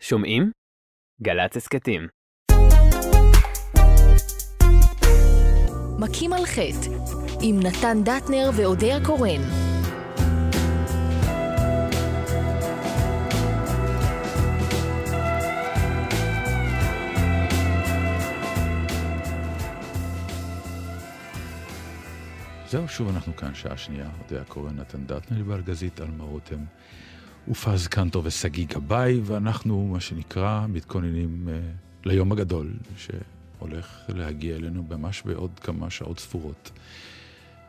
שומעים? גל"צ הסכתים. מכים על חטא, עם נתן דטנר ואודיה קורן. זהו, שוב אנחנו כאן, שעה שנייה. אודיה קורן, נתן דטנר, בארגזית, עלמה רותם, ופז קנטו ושגיא גבאי, ואנחנו, מה שנקרא, מתכוננים uh, ליום הגדול, שהולך להגיע אלינו ממש בעוד כמה שעות ספורות.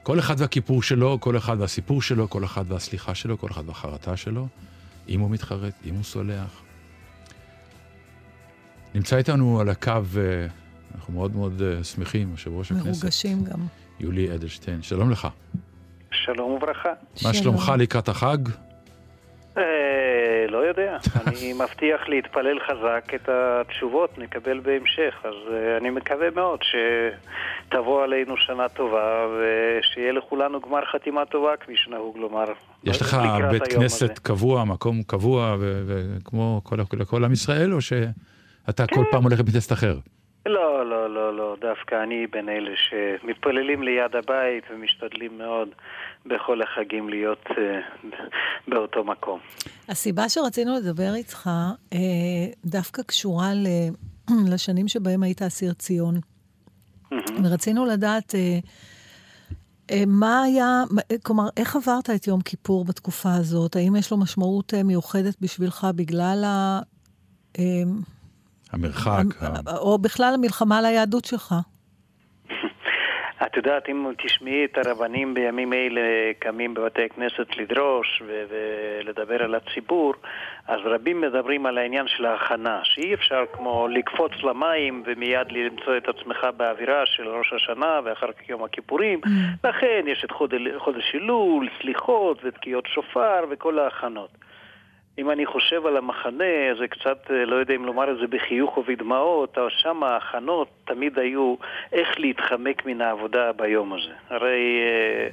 כל אחד והכיפור שלו, כל אחד והסיפור שלו, כל אחד והסליחה שלו, כל אחד והחרטה שלו, אם הוא מתחרט, אם הוא סולח. נמצא איתנו על הקו, uh, אנחנו מאוד מאוד uh, שמחים, יושב ראש הכנסת. מרוגשים גם. יולי אדלשטיין, שלום לך. שלום וברכה. מה שלומך לקראת החג? אה, לא יודע, אני מבטיח להתפלל חזק, את התשובות נקבל בהמשך, אז אה, אני מקווה מאוד שתבוא עלינו שנה טובה ושיהיה לכולנו גמר חתימה טובה, כפי שנהוג לומר. יש לך בית כנסת. קבוע, מקום קבוע, וכמו כל, לכל עם ישראל, או שאתה כל כן. פעם הולך לבית כנסת אחר? לא, לא, לא, לא, דווקא אני בין אלה שמתפללים ליד הבית ומשתדלים מאוד בכל החגים להיות אה, באותו מקום. הסיבה שרצינו לדבר איתך אה, דווקא קשורה ל- לשנים שבהם היית אסיר ציון. ורצינו לדעת אה, מה היה, כלומר, איך עברת את יום כיפור בתקופה הזאת? האם יש לו משמעות מיוחדת בשבילך בגלל ה... המרחק, או בכלל המלחמה על היהדות שלך? את יודעת, אם תשמעי את הרבנים בימים אלה קמים בבתי הכנסת לדרוש ו- ולדבר על הציבור, אז רבים מדברים על העניין של ההכנה, שאי אפשר כמו לקפוץ למים ומיד למצוא את עצמך באווירה של ראש השנה ואחר כך יום הכיפורים. לכן יש את חודש אלול, סליחות ותקיעות שופר וכל ההכנות. אם אני חושב על המחנה, זה קצת, אה, לא יודע אם לומר את זה בחיוך או בדמעות, אבל שם ההכנות תמיד היו איך להתחמק מן העבודה ביום הזה. הרי אה,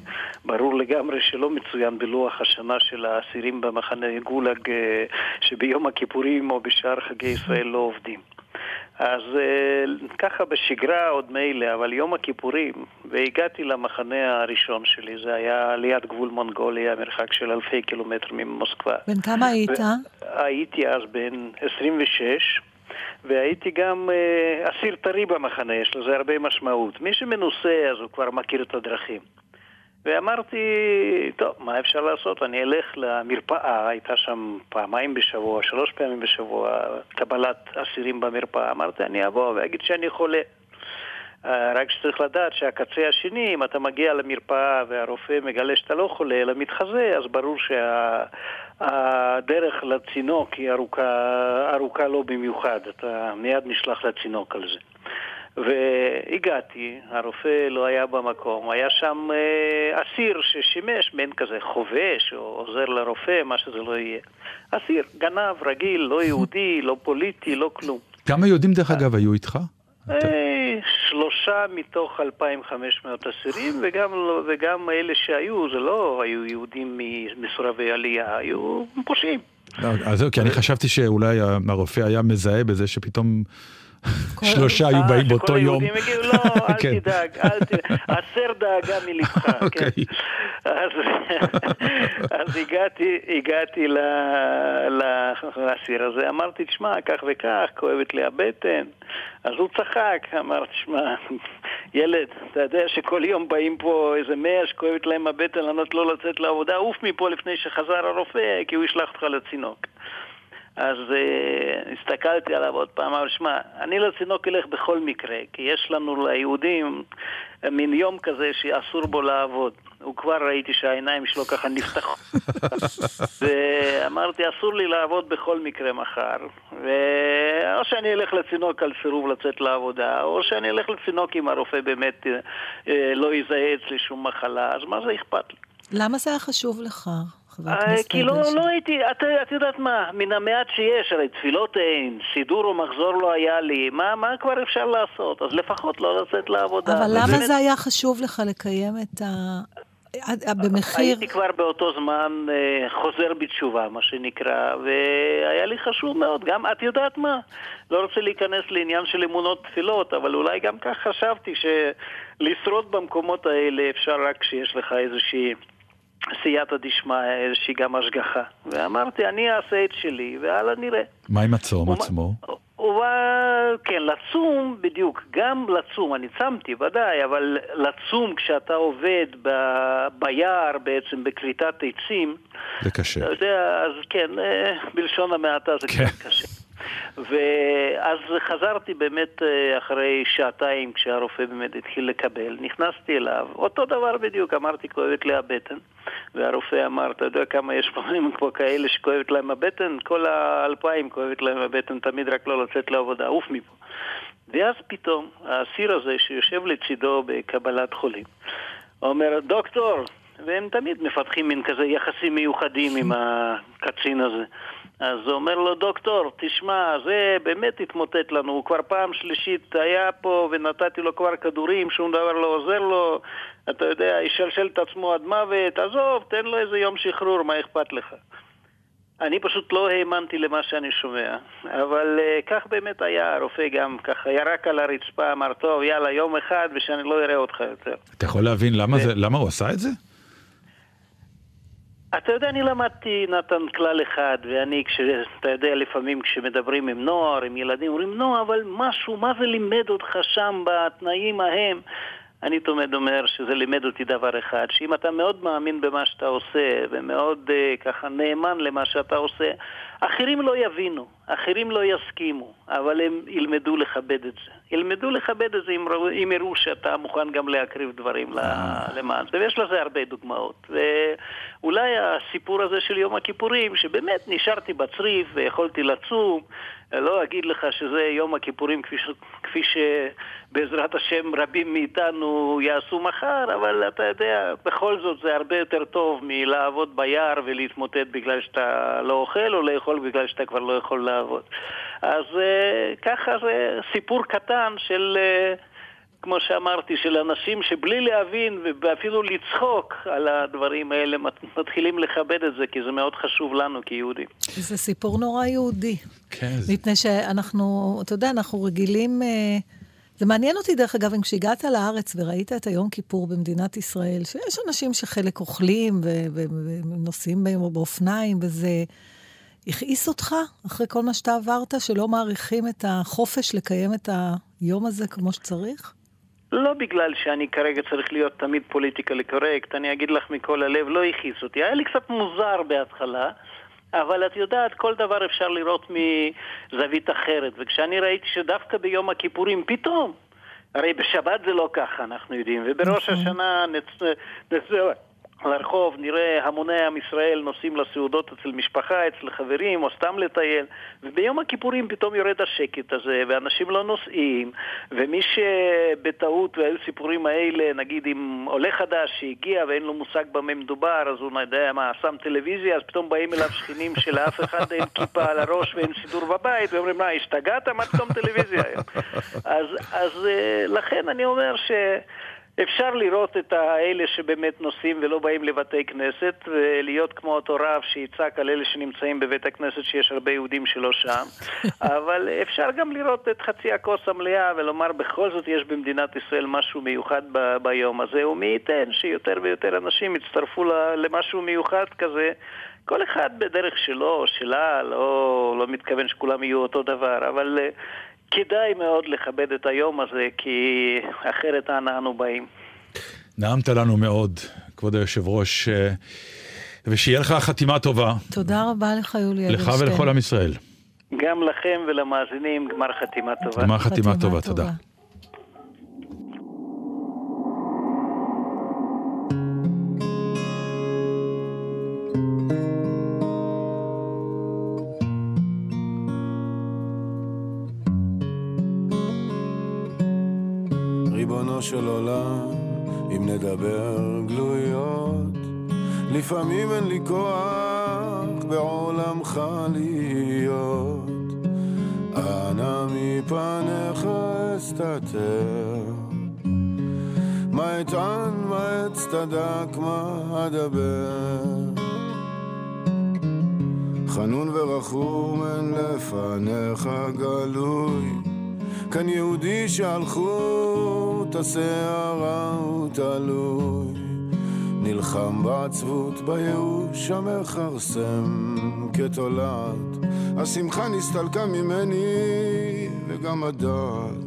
ברור לגמרי שלא מצוין בלוח השנה של האסירים במחנה גולאג אה, שביום הכיפורים או בשאר חגי ישראל לא עובדים. אז אה, ככה בשגרה עוד מילא, אבל יום הכיפורים, והגעתי למחנה הראשון שלי, זה היה ליד גבול מונגוליה, מרחק של אלפי קילומטרים ממוסקבה. בן כמה היית? הייתי אז בן 26, והייתי גם אה, אסיר טרי במחנה, יש לזה הרבה משמעות. מי שמנוסה אז הוא כבר מכיר את הדרכים. ואמרתי, טוב, מה אפשר לעשות? אני אלך למרפאה, הייתה שם פעמיים בשבוע, שלוש פעמים בשבוע, קבלת אסירים במרפאה. אמרתי, אני אבוא ואגיד שאני חולה. אה, רק שצריך לדעת שהקצה השני, אם אתה מגיע למרפאה והרופא מגלה שאתה לא חולה אלא מתחזה, אז ברור שהדרך לצינוק היא ארוכה, ארוכה לא במיוחד, אתה מיד נשלח לצינוק על זה. והגעתי, הרופא לא היה במקום, היה שם אה, אסיר ששימש מעין כזה חובש או עוזר לרופא, מה שזה לא יהיה. אסיר, גנב, רגיל, לא יהודי, לא פוליטי, לא כלום. כמה יהודים, דרך אגב, היו איתך? אה, שלושה מתוך 2,500 אסירים, וגם, לא- וגם אלה שהיו, זה לא היו יהודים מסורבי עלייה, היו פושעים. לא, אז זהו, כי אני חשבתי שאולי הרופא היה מזהה בזה שפתאום שלושה היו באים באותו יום. היהודים הגיעו, לא, אל כן. תדאג, אל תדאג, הסר דאגה מלבך, כן. אוקיי. אז, אז הגעתי, לאסיר הזה, אמרתי, תשמע, כך וכך, כואבת לי הבטן. אז הוא צחק, אמר, תשמע, ילד, אתה יודע שכל יום באים פה איזה מאה שכואבת להם הבטן לענות לא לצאת לעבודה, עוף מפה לפני שחזר הרופא, כי הוא ישלח אותך לצינוק. אז uh, הסתכלתי עליו עוד פעם, אבל שמע, אני לצינוק אלך בכל מקרה, כי יש לנו ליהודים מין יום כזה שאסור בו לעבוד. הוא כבר ראיתי שהעיניים שלו ככה נפתחו. ואמרתי, אסור לי לעבוד בכל מקרה מחר. ואו שאני אלך לצינוק על סירוב לצאת לעבודה, או שאני אלך לצינוק אם הרופא באמת אה, אה, לא יזהה אצלי שום מחלה, אז מה זה אכפת לי? למה זה היה חשוב לך, כי לא, אדלשטיין? לא הייתי, את, את יודעת מה, מן המעט שיש, הרי תפילות אין, סידור או מחזור לא היה לי, מה, מה כבר אפשר לעשות? אז לפחות לא לצאת לעבודה. אבל למה זה היה חשוב לך לקיים את, ה... במחיר... הייתי כבר באותו זמן אה, חוזר בתשובה, מה שנקרא, והיה לי חשוב מאוד. גם, את יודעת מה? לא רוצה להיכנס לעניין של אמונות תפילות, אבל אולי גם כך חשבתי שלשרוד במקומות האלה אפשר רק כשיש לך איזושהי... סייעתא דשמיא, איזושהי גם השגחה. ואמרתי, אני אעשה את שלי, והלאה נראה. מה עם הצום עצמו? הוא כן, לצום, בדיוק, גם לצום, אני צמתי, ודאי, אבל לצום כשאתה עובד ב, ביער בעצם, בכריתת עצים, זה קשה. אתה יודע, אז כן, אה, בלשון המעטה זה כן. קצת קשה. ואז חזרתי באמת אה, אחרי שעתיים כשהרופא באמת התחיל לקבל, נכנסתי אליו, אותו דבר בדיוק, אמרתי כואבת לי הבטן, והרופא אמר, אתה יודע כמה יש פעמים פה כאלה שכואבת להם הבטן? כל האלפיים כואבת להם הבטן, תמיד רק לא לצאת לעבודה, עוף מפה. ואז פתאום האסיר הזה שיושב לצידו בקבלת חולים, אומר, דוקטור, והם תמיד מפתחים מין כזה יחסים מיוחדים עם הקצין הזה. אז הוא אומר לו, דוקטור, תשמע, זה באמת התמוטט לנו, הוא כבר פעם שלישית היה פה ונתתי לו כבר כדורים, שום דבר לא עוזר לו, אתה יודע, ישלשל את עצמו עד מוות, עזוב, תן לו איזה יום שחרור, מה אכפת לך? אני פשוט לא האמנתי למה שאני שומע, אבל uh, כך באמת היה, הרופא גם ככה ירק על הרצפה, אמר, טוב, יאללה, יום אחד ושאני לא אראה אותך יותר. אתה יכול להבין למה, ו... זה, למה הוא עשה את זה? אתה יודע, אני למדתי, נתן, כלל אחד, ואני, כש, אתה יודע, לפעמים כשמדברים עם נוער, עם ילדים, אומרים, נו, אבל משהו, מה זה לימד אותך שם בתנאים ההם? אני תמיד אומר שזה לימד אותי דבר אחד, שאם אתה מאוד מאמין במה שאתה עושה, ומאוד uh, ככה נאמן למה שאתה עושה, אחרים לא יבינו, אחרים לא יסכימו, אבל הם ילמדו לכבד את זה. ילמדו לכבד את זה אם, אם יראו שאתה מוכן גם להקריב דברים למען זה, ויש לזה הרבה דוגמאות. ואולי הסיפור הזה של יום הכיפורים, שבאמת נשארתי בצריף ויכולתי לצום, לא אגיד לך שזה יום הכיפורים כפי, ש... כפי שבעזרת השם רבים מאיתנו יעשו מחר, אבל אתה יודע, בכל זאת זה הרבה יותר טוב מלעבוד ביער ולהתמוטט בגלל שאתה לא אוכל, או לאכול בגלל שאתה כבר לא יכול לעבוד. אז uh, ככה זה סיפור קטן של... Uh, כמו שאמרתי, של אנשים שבלי להבין ואפילו לצחוק על הדברים האלה מתחילים לכבד את זה, כי זה מאוד חשוב לנו כיהודים. זה סיפור נורא יהודי. כן. מפני שאנחנו, אתה יודע, אנחנו רגילים... אה, זה מעניין אותי, דרך אגב, אם כשהגעת לארץ וראית את היום כיפור במדינת ישראל, שיש אנשים שחלק אוכלים ונוסעים בהם באופניים, וזה הכעיס אותך אחרי כל מה שאתה עברת, שלא מעריכים את החופש לקיים את היום הזה כמו שצריך? לא בגלל שאני כרגע צריך להיות תמיד פוליטיקלי קורקט, אני אגיד לך מכל הלב, לא הכעיס אותי. היה לי קצת מוזר בהתחלה, אבל את יודעת, כל דבר אפשר לראות מזווית אחרת. וכשאני ראיתי שדווקא ביום הכיפורים, פתאום, הרי בשבת זה לא ככה, אנחנו יודעים, ובראש נכון. השנה נצא... נצא לרחוב, נראה המוני עם ישראל נוסעים לסעודות אצל משפחה, אצל חברים, או סתם לטייל, וביום הכיפורים פתאום יורד השקט הזה, ואנשים לא נוסעים, ומי שבטעות, והיו סיפורים האלה, נגיד אם עולה חדש שהגיע ואין לו מושג במה מדובר, אז הוא יודע מה, שם טלוויזיה, אז פתאום באים אליו שכנים שלאף אחד אין כיפה על הראש ואין סידור בבית, ואומרים, מה, השתגעת? מה פתאום טלוויזיה היום? אז, אז אה, לכן אני אומר ש... אפשר לראות את האלה שבאמת נוסעים ולא באים לבתי כנסת, ולהיות כמו אותו רב שיצעק על אלה שנמצאים בבית הכנסת שיש הרבה יהודים שלא שם, אבל אפשר גם לראות את חצי הכוס המלאה ולומר בכל זאת יש במדינת ישראל משהו מיוחד ב- ביום הזה, ומי ייתן שיותר ויותר אנשים יצטרפו למשהו מיוחד כזה. כל אחד בדרך שלו שלה, לא, לא מתכוון שכולם יהיו אותו דבר, אבל כדאי מאוד לכבד את היום הזה, כי אחרת אנה אנו באים. נעמת לנו מאוד, כבוד היושב-ראש, אה, ושיהיה לך חתימה טובה. תודה רבה לך, יולי אדלשטיין. לך ולכל עם ישראל. גם לכם ולמאזינים, גמר חתימה טובה. גמר חתימה, חתימה טובה, טובה, תודה. של עולם, אם נדבר גלויות, לפעמים אין לי כוח בעולמך להיות. אנא מפניך אסתתר, מה אטען, מה אצ... ואצטדק מה אדבר. חנון ורחום אין לפניך גלוי, כאן יהודי שהלכות השערה הוא. נלחם בעצבות, בייאוש המכרסם כתולעת. השמחה נסתלקה ממני וגם הדעת.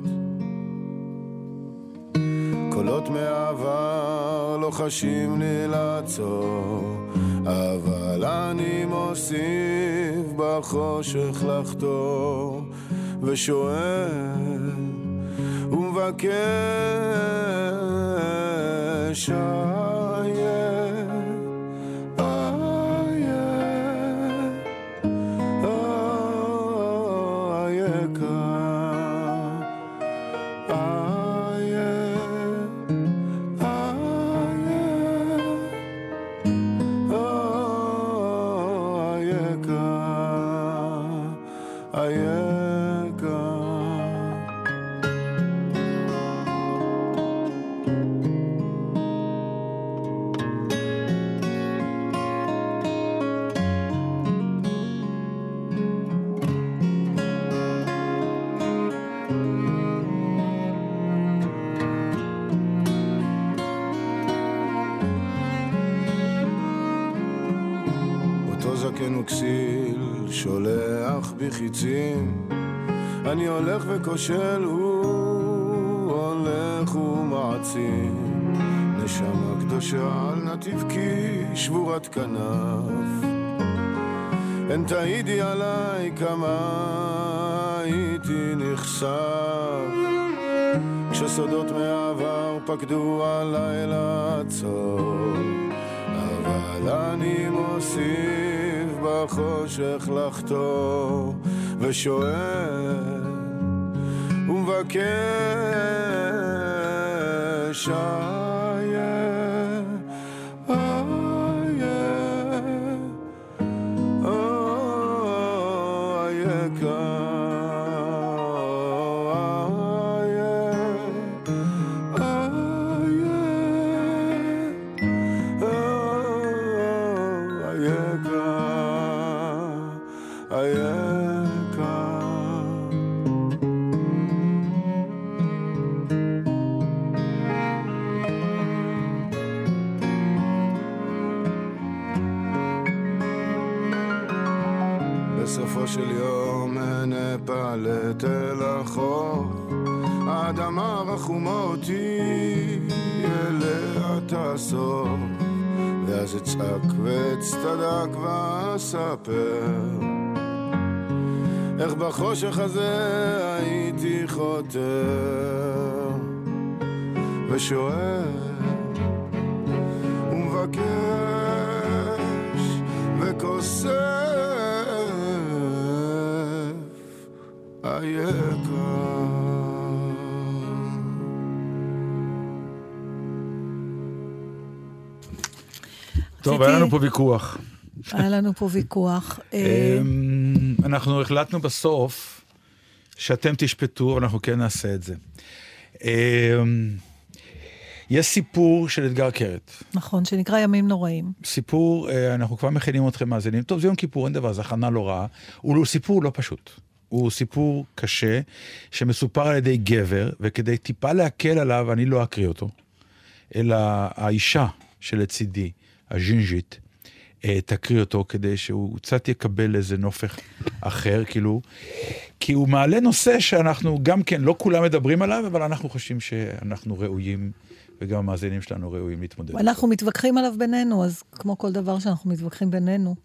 קולות מהעבר לוחשים לי לעצור, אבל אני מוסיף בחושך לחתור, ושואל ומבקש וכושל, הוא הולך ומעצים. נשמה קדושה על נתיב כי שבורת כנף. הן תעידי עליי כמה הייתי נחשף. כשסודות מעבר פקדו עליי לעצור אבל אני מוסיף בחושך לחתור ושואל ומבקש איך בחושך הזה הייתי חותר ושואל ומבקש וכוסף היקר טוב, היה לנו פה ויכוח. היה לנו פה ויכוח. אנחנו החלטנו בסוף שאתם תשפטו, אבל אנחנו כן נעשה את זה. אמ, יש סיפור של אתגר קרת. נכון, שנקרא ימים נוראים. סיפור, אה, אנחנו כבר מכינים אתכם מאזינים. טוב, זה יום כיפור, אין דבר, זה הכנה לא רעה. הוא סיפור לא פשוט. הוא סיפור קשה, שמסופר על ידי גבר, וכדי טיפה להקל עליו, אני לא אקריא אותו, אלא האישה שלצידי, הג'ינג'ית, אה, תקריא אותו כדי שהוא קצת יקבל איזה נופך אחר, כאילו, כי הוא מעלה נושא שאנחנו גם כן, לא כולם מדברים עליו, אבל אנחנו חושבים שאנחנו ראויים, וגם המאזינים שלנו ראויים להתמודד. אנחנו מתווכחים עליו בינינו, אז כמו כל דבר שאנחנו מתווכחים בינינו,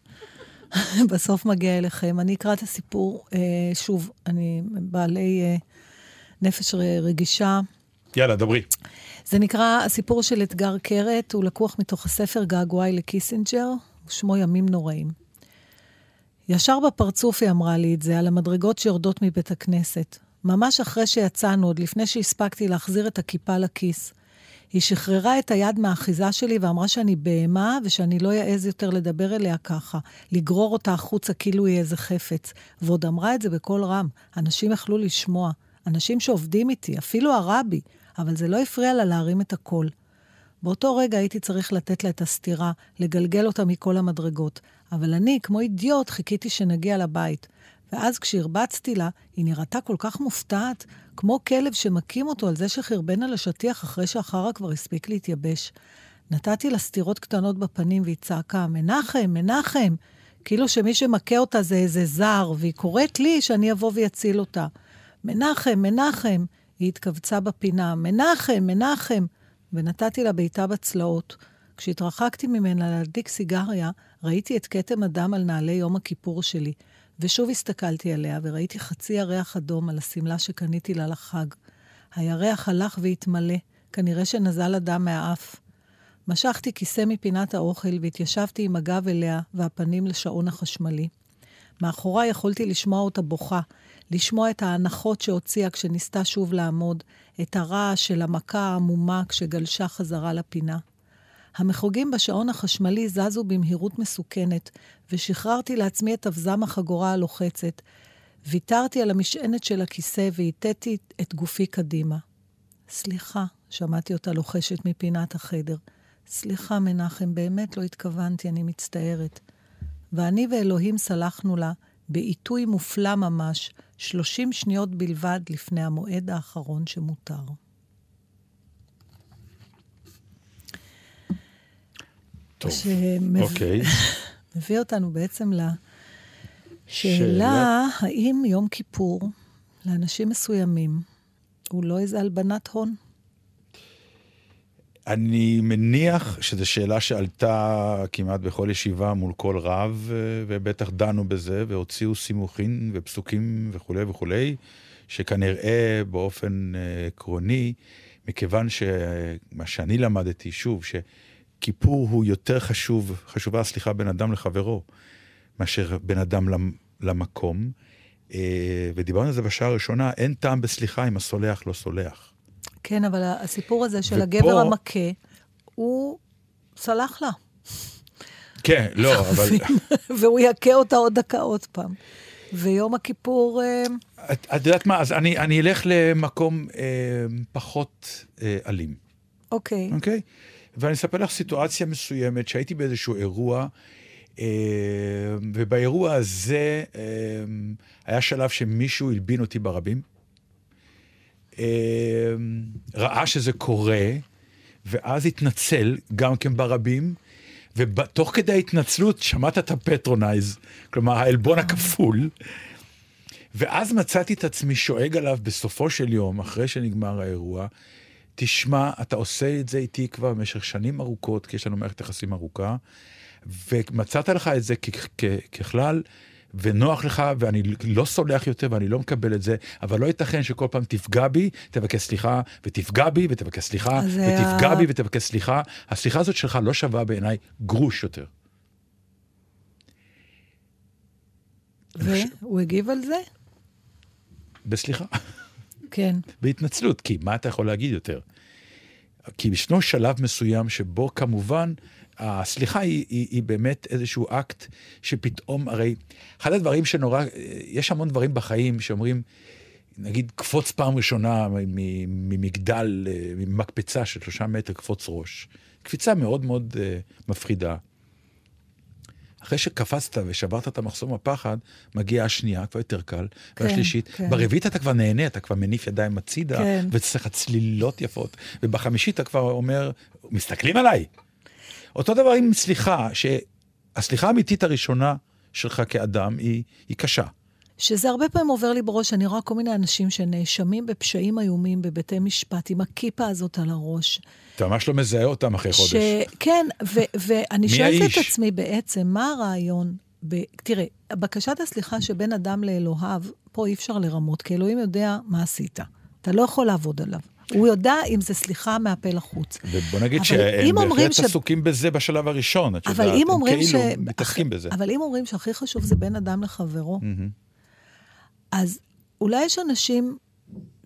בסוף מגיע אליכם. אני אקרא את הסיפור, אה, שוב, אני בעלי אה, נפש רגישה. יאללה, דברי. זה נקרא הסיפור של אתגר קרת, הוא לקוח מתוך הספר געגועי לקיסינג'ר, שמו ימים נוראים. ישר בפרצוף היא אמרה לי את זה, על המדרגות שיורדות מבית הכנסת. ממש אחרי שיצאנו, עוד לפני שהספקתי להחזיר את הכיפה לכיס. היא שחררה את היד מהאחיזה שלי ואמרה שאני בהמה ושאני לא אעז יותר לדבר אליה ככה, לגרור אותה החוצה כאילו היא איזה חפץ. ועוד אמרה את זה בקול רם. אנשים יכלו לשמוע. אנשים שעובדים איתי, אפילו הרבי, אבל זה לא הפריע לה להרים את הקול. באותו רגע הייתי צריך לתת לה את הסטירה, לגלגל אותה מכל המדרגות. אבל אני, כמו אידיוט, חיכיתי שנגיע לבית. ואז כשהרבצתי לה, היא נראתה כל כך מופתעת, כמו כלב שמכים אותו על זה שחרבן על השטיח אחרי שהחרא כבר הספיק להתייבש. נתתי לה סטירות קטנות בפנים והיא צעקה, מנחם, מנחם! כאילו שמי שמכה אותה זה איזה זר, והיא קוראת לי שאני אבוא ויציל אותה. מנחם, מנחם! היא התכווצה בפינה, מנחם, מנחם! ונתתי לה בעיטה בצלעות. כשהתרחקתי ממנה להדליק סיגריה, ראיתי את כתם הדם על נעלי יום הכיפור שלי. ושוב הסתכלתי עליה וראיתי חצי ירח אדום על השמלה שקניתי לה לחג. הירח הלך והתמלא, כנראה שנזל הדם מהאף. משכתי כיסא מפינת האוכל והתיישבתי עם הגב אליה והפנים לשעון החשמלי. מאחוריי יכולתי לשמוע אותה בוכה, לשמוע את האנחות שהוציאה כשניסתה שוב לעמוד, את הרעש של המכה העמומה כשגלשה חזרה לפינה. המחוגים בשעון החשמלי זזו במהירות מסוכנת, ושחררתי לעצמי את אבזם החגורה הלוחצת. ויתרתי על המשענת של הכיסא והטאתי את גופי קדימה. סליחה, שמעתי אותה לוחשת מפינת החדר. סליחה, מנחם, באמת לא התכוונתי, אני מצטערת. ואני ואלוהים סלחנו לה בעיתוי מופלא ממש, שלושים שניות בלבד לפני המועד האחרון שמותר. טוב. אוקיי. מביא אותנו בעצם לשאלה, שאלה- האם יום כיפור לאנשים מסוימים הוא לא איזה הלבנת הון? אני מניח שזו שאלה שעלתה כמעט בכל ישיבה מול כל רב, אה, ובטח דנו בזה, והוציאו סימוכין ופסוקים וכולי וכולי, שכנראה באופן אה, עקרוני, מכיוון שמה שאני למדתי, שוב, שכיפור הוא יותר חשוב, חשובה, סליחה, בין אדם לחברו, מאשר בין אדם למ- למקום. אה, ודיברנו על זה בשעה הראשונה, אין טעם בסליחה אם הסולח לא סולח. כן, אבל הסיפור הזה של ופה- הגבר המכה, הוא סלח לה. כן, לא, אבל... והוא יכה אותה עוד דקה עוד פעם. ויום הכיפור, אה, את, את יודעת מה, אז אני, אני אלך למקום אה, פחות אה, אלים, אוקיי. אוקיי? ואני אספר לך סיטואציה מסוימת שהייתי באיזשהו אירוע, אה, ובאירוע הזה אה, היה שלב שמישהו הלבין אותי ברבים, ראה שזה קורה, ואז התנצל גם כן ברבים, ותוך כדי ההתנצלות שמעת את הפטרונייז, כלומר העלבון הכפול. ואז מצאתי את עצמי שואג עליו בסופו של יום, אחרי שנגמר האירוע, תשמע, אתה עושה את זה איתי כבר במשך שנים ארוכות, כי יש לנו מערכת יחסים ארוכה, ומצאת לך את זה ככלל, ונוח לך, ואני לא סולח יותר ואני לא מקבל את זה, אבל לא ייתכן שכל פעם תפגע בי, תבקש סליחה, ותפגע בי ותבקש סליחה, אז זה ותפגע ה- בי ותבקש סליחה. הסליחה הזאת שלך לא שווה בעיניי גרוש יותר. והוא הגיב על זה? בסליחה. כן. בהתנצלות, כי מה אתה יכול להגיד יותר? כי ישנו שלב מסוים שבו כמובן הסליחה היא, היא, היא באמת איזשהו אקט שפתאום, הרי אחד הדברים שנורא, יש המון דברים בחיים שאומרים, נגיד קפוץ פעם ראשונה ממגדל, אה, ממקפצה של שלושה מטר, קפוץ ראש. קפיצה מאוד מאוד אה, מפחידה. אחרי שקפצת ושברת את המחסום הפחד, מגיעה השנייה, כבר יותר קל, כן, והשלישית. כן. ברביעית אתה כבר נהנה, אתה כבר מניף ידיים הצידה, כן. וצריך צלילות יפות. ובחמישית אתה כבר אומר, מסתכלים עליי. אותו דבר עם סליחה, שהסליחה האמיתית הראשונה שלך כאדם היא, היא קשה. שזה הרבה פעמים עובר לי בראש, אני רואה כל מיני אנשים שנאשמים בפשעים איומים בבתי משפט, עם הכיפה הזאת על הראש. אתה ממש לא מזהה אותם אחרי חודש. כן, ו- ואני שואלת את? עצמי בעצם, מה הרעיון? ב- תראה, בקשת הסליחה שבין אדם לאלוהיו, פה אי אפשר לרמות, כי אלוהים יודע מה עשית. אתה לא יכול לעבוד עליו. הוא יודע אם זה סליחה מהפה לחוץ. ובוא נגיד שהם בהחלט ש- עסוקים בזה בשלב הראשון, את יודעת, הם אומרים ש... כאילו מתעסקים בזה. אבל אם אומרים שהכי חשוב זה בין אדם לחברו, מהמם. אז אולי יש אנשים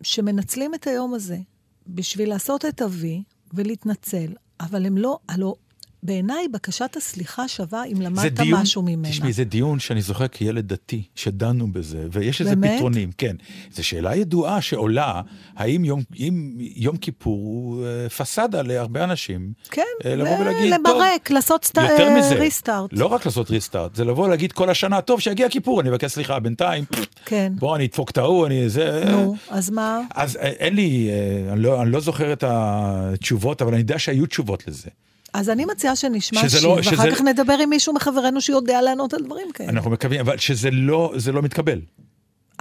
שמנצלים את היום הזה בשביל לעשות את ה-V ולהתנצל, אבל הם לא, הלוא בעיניי בקשת הסליחה שווה אם למדת דיון, משהו ממנה. תשמעי, זה דיון שאני זוכר כילד דתי, שדנו בזה, ויש לזה? פתרונים, כן. זו שאלה ידועה שעולה, האם יום, אם יום כיפור הוא אה, פסאדה להרבה אנשים? כן, אה, לבוא ו- ולהגיד, טוב, לברק, לעשות סט... יותר אה, מזה, ריסטארט. לא רק לעשות ריסטארט, זה לבוא ולהגיד כל השנה, טוב, שיגיע כיפור, אני אבקש סליחה, בינתיים, כן. בוא, אני אדפוק את ההוא, אני זה... נו, אז מה? אז אה, אין לי, אה, אני לא, אני לא זוכר את התשובות, אבל אני יודע שהיו תשובות לזה. אז אני מציעה שנשמע שיר, לא- ואחר שזה- כך נדבר עם מישהו מחברינו שיודע לענות על דברים כאלה. אנחנו מקווים, אבל שזה לא, לא מתקבל.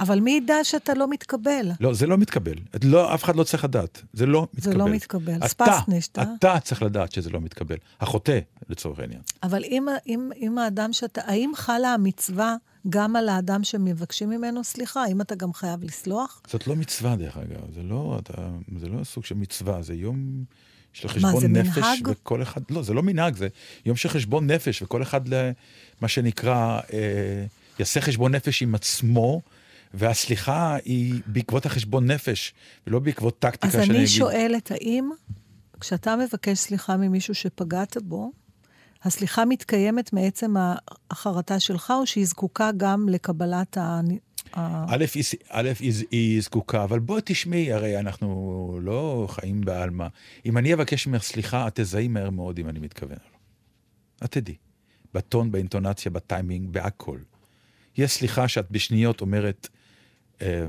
אבל מי ידע שאתה לא מתקבל? לא, זה לא מתקבל. לא, אף אחד לא צריך לדעת. זה לא מתקבל. זה לא מתקבל. אתה, אה? אתה צריך לדעת שזה לא מתקבל. החוטא, לצורך העניין. אבל אם, אם, אם האדם שאתה, האם חלה המצווה גם על האדם שמבקשים ממנו סליחה? האם אתה גם חייב לסלוח? זאת לא מצווה, דרך אגב. זה לא, אתה, זה לא סוג של מצווה, זה יום של מה, חשבון זה נפש. מנהג? וכל אחד, לא, זה לא מנהג, זה יום של חשבון נפש, וכל אחד, מה שנקרא, אה, יעשה חשבון נפש עם עצמו. והסליחה היא בעקבות החשבון נפש, ולא בעקבות טקטיקה אז שאני אני אגיד. שואלת, האם כשאתה מבקש סליחה ממישהו שפגעת בו, הסליחה מתקיימת מעצם החרטה שלך, או שהיא זקוקה גם לקבלת א', היא, א', היא, היא זקוקה, אבל בואי תשמעי, הרי אנחנו לא חיים בעלמא. אם אני אבקש ממך סליחה, את תזהי מהר מאוד אם אני מתכוון או לא. את תדעי. בטון, באינטונציה, בטיימינג, בהכל. יש סליחה שאת בשניות אומרת, אה,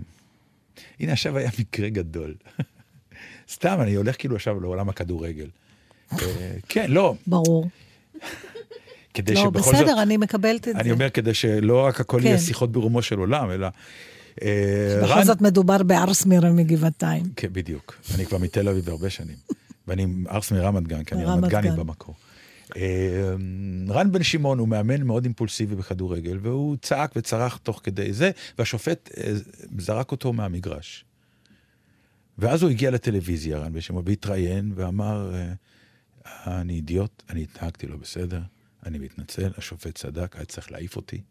הנה עכשיו היה מקרה גדול. סתם, אני הולך כאילו עכשיו לעולם הכדורגל. אה, כן, לא, ברור. כדי לא, שבכל בסדר, זאת... אני מקבלת את אני זה. אומר כדי שלא רק הכל יהיה כן. שיחות ברומו של עולם, אלא... אה, בכל רן- זאת מדובר בארס מירה מגבעתיים. כן, בדיוק. אני כבר מתל אביב הרבה שנים. ואני ארס מרמת גן, כי אני רמת גני גן. במקור. אה, רן בן שמעון הוא מאמן מאוד אימפולסיבי בכדורגל, והוא צעק וצרח תוך כדי זה, והשופט אה, זרק אותו מהמגרש. ואז הוא הגיע לטלוויזיה, רן בן שמעון, והתראיין, ואמר, אני אידיוט, אני התנהגתי לא בסדר, אני מתנצל, השופט צדק, היה צריך להעיף אותי.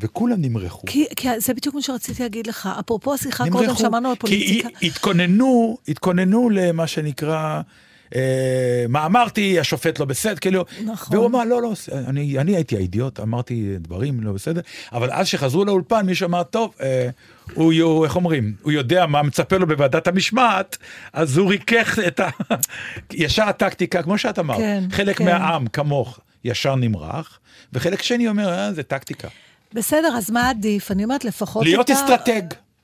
וכולם נמרחו. כי, כי זה בדיוק מה שרציתי להגיד לך. אפרופו השיחה. קודם שמענו על כי פוליטיקה. הי- התכוננו, התכוננו למה שנקרא, מה אמרתי, השופט לא בסדר, כאילו, נכון. והוא אמר, לא, לא, אני, אני הייתי האידיוט, אמרתי דברים לא בסדר, אבל אז שחזרו לאולפן, מישהו אמר, טוב, אה, הוא, הוא, איך אומרים, הוא יודע מה מצפה לו בוועדת המשמעת, אז הוא ריכך את ה... ישר הטקטיקה, כמו שאת אמרת, כן, חלק כן. מהעם כמוך ישר נמרח, וחלק שני אומר, אה, זה טקטיקה. בסדר, אז מה עדיף? אני אומרת, לפחות להיות אסטרטג.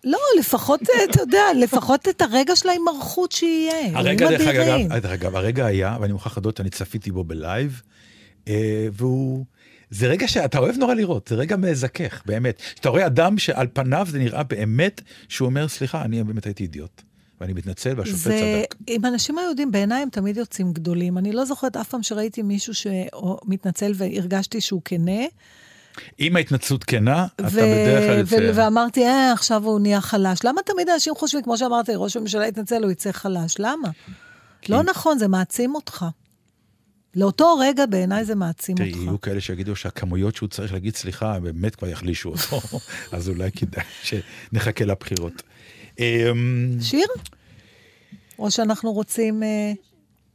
לא, לפחות, אה, אתה יודע, לפחות את הרגע של ההימרחות שיהיה. הרגע, אלוהים דרך. אגב, דרך אגב, הרגע היה, ואני מוכרח להודות, אני צפיתי בו ב live, אה, והוא... זה רגע שאתה אוהב נורא לראות, זה רגע מזכך, באמת. שאתה רואה אדם שעל פניו זה נראה באמת שהוא אומר, סליחה, אני באמת הייתי אידיוט, ואני מתנצל, והשופט זה, צדק. אם אנשים היהודים, בעיניי הם תמיד יוצאים גדולים. אני לא זוכרת אף פעם שראיתי מישהו שמתנצל והרגשתי שהוא כנה. אם ההתנצלות כנה, אתה ו- בדרך כלל ו- יוצא... ואמרתי, אה, עכשיו הוא נהיה חלש. למה תמיד אנשים חושבים, כמו שאמרתי, ראש הממשלה יתנצל, הוא יצא חלש? למה? לא נכון, זה מעצים אותך. לאותו רגע בעיניי זה מעצים תראי, אותך. יהיו כאלה שיגידו שהכמויות שהוא צריך להגיד סליחה, באמת כבר יחלישו אותו, אז אולי כדאי שנחכה לבחירות. אמ, שיר? או שאנחנו רוצים... אה,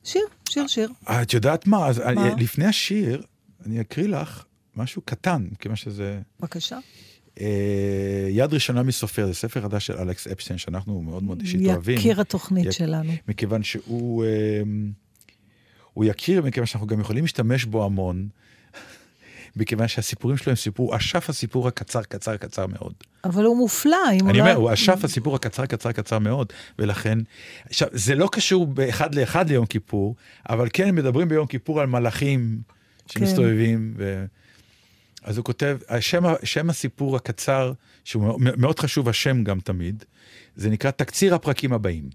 שיר, שיר, שיר. את יודעת מה? אז מה? לפני השיר, אני אקריא לך משהו קטן, כיוון שזה בבקשה. אה, יד ראשונה מסופר, זה ספר חדש של אלכס אפשטיין, שאנחנו מאוד מאוד אישית אוהבים. יקיר התוכנית יק- שלנו. מכיוון שהוא... אה, הוא יכיר, מכיוון שאנחנו גם יכולים להשתמש בו המון, מכיוון שהסיפורים שלו הם סיפור, אשף הסיפור הקצר, קצר, קצר מאוד. אבל הוא מופלא, אם אני הוא אומר. הוא אשף הסיפור הקצר, קצר, קצר מאוד, ולכן... עכשיו, זה לא קשור באחד לאחד ליום כיפור, אבל כן מדברים ביום כיפור על מלאכים שמסתובבים, ו... אז הוא כותב, השם, שם הסיפור הקצר, שהוא מאוד- חשוב, השם גם תמיד, זה נקרא תקציר הפרקים הבאים.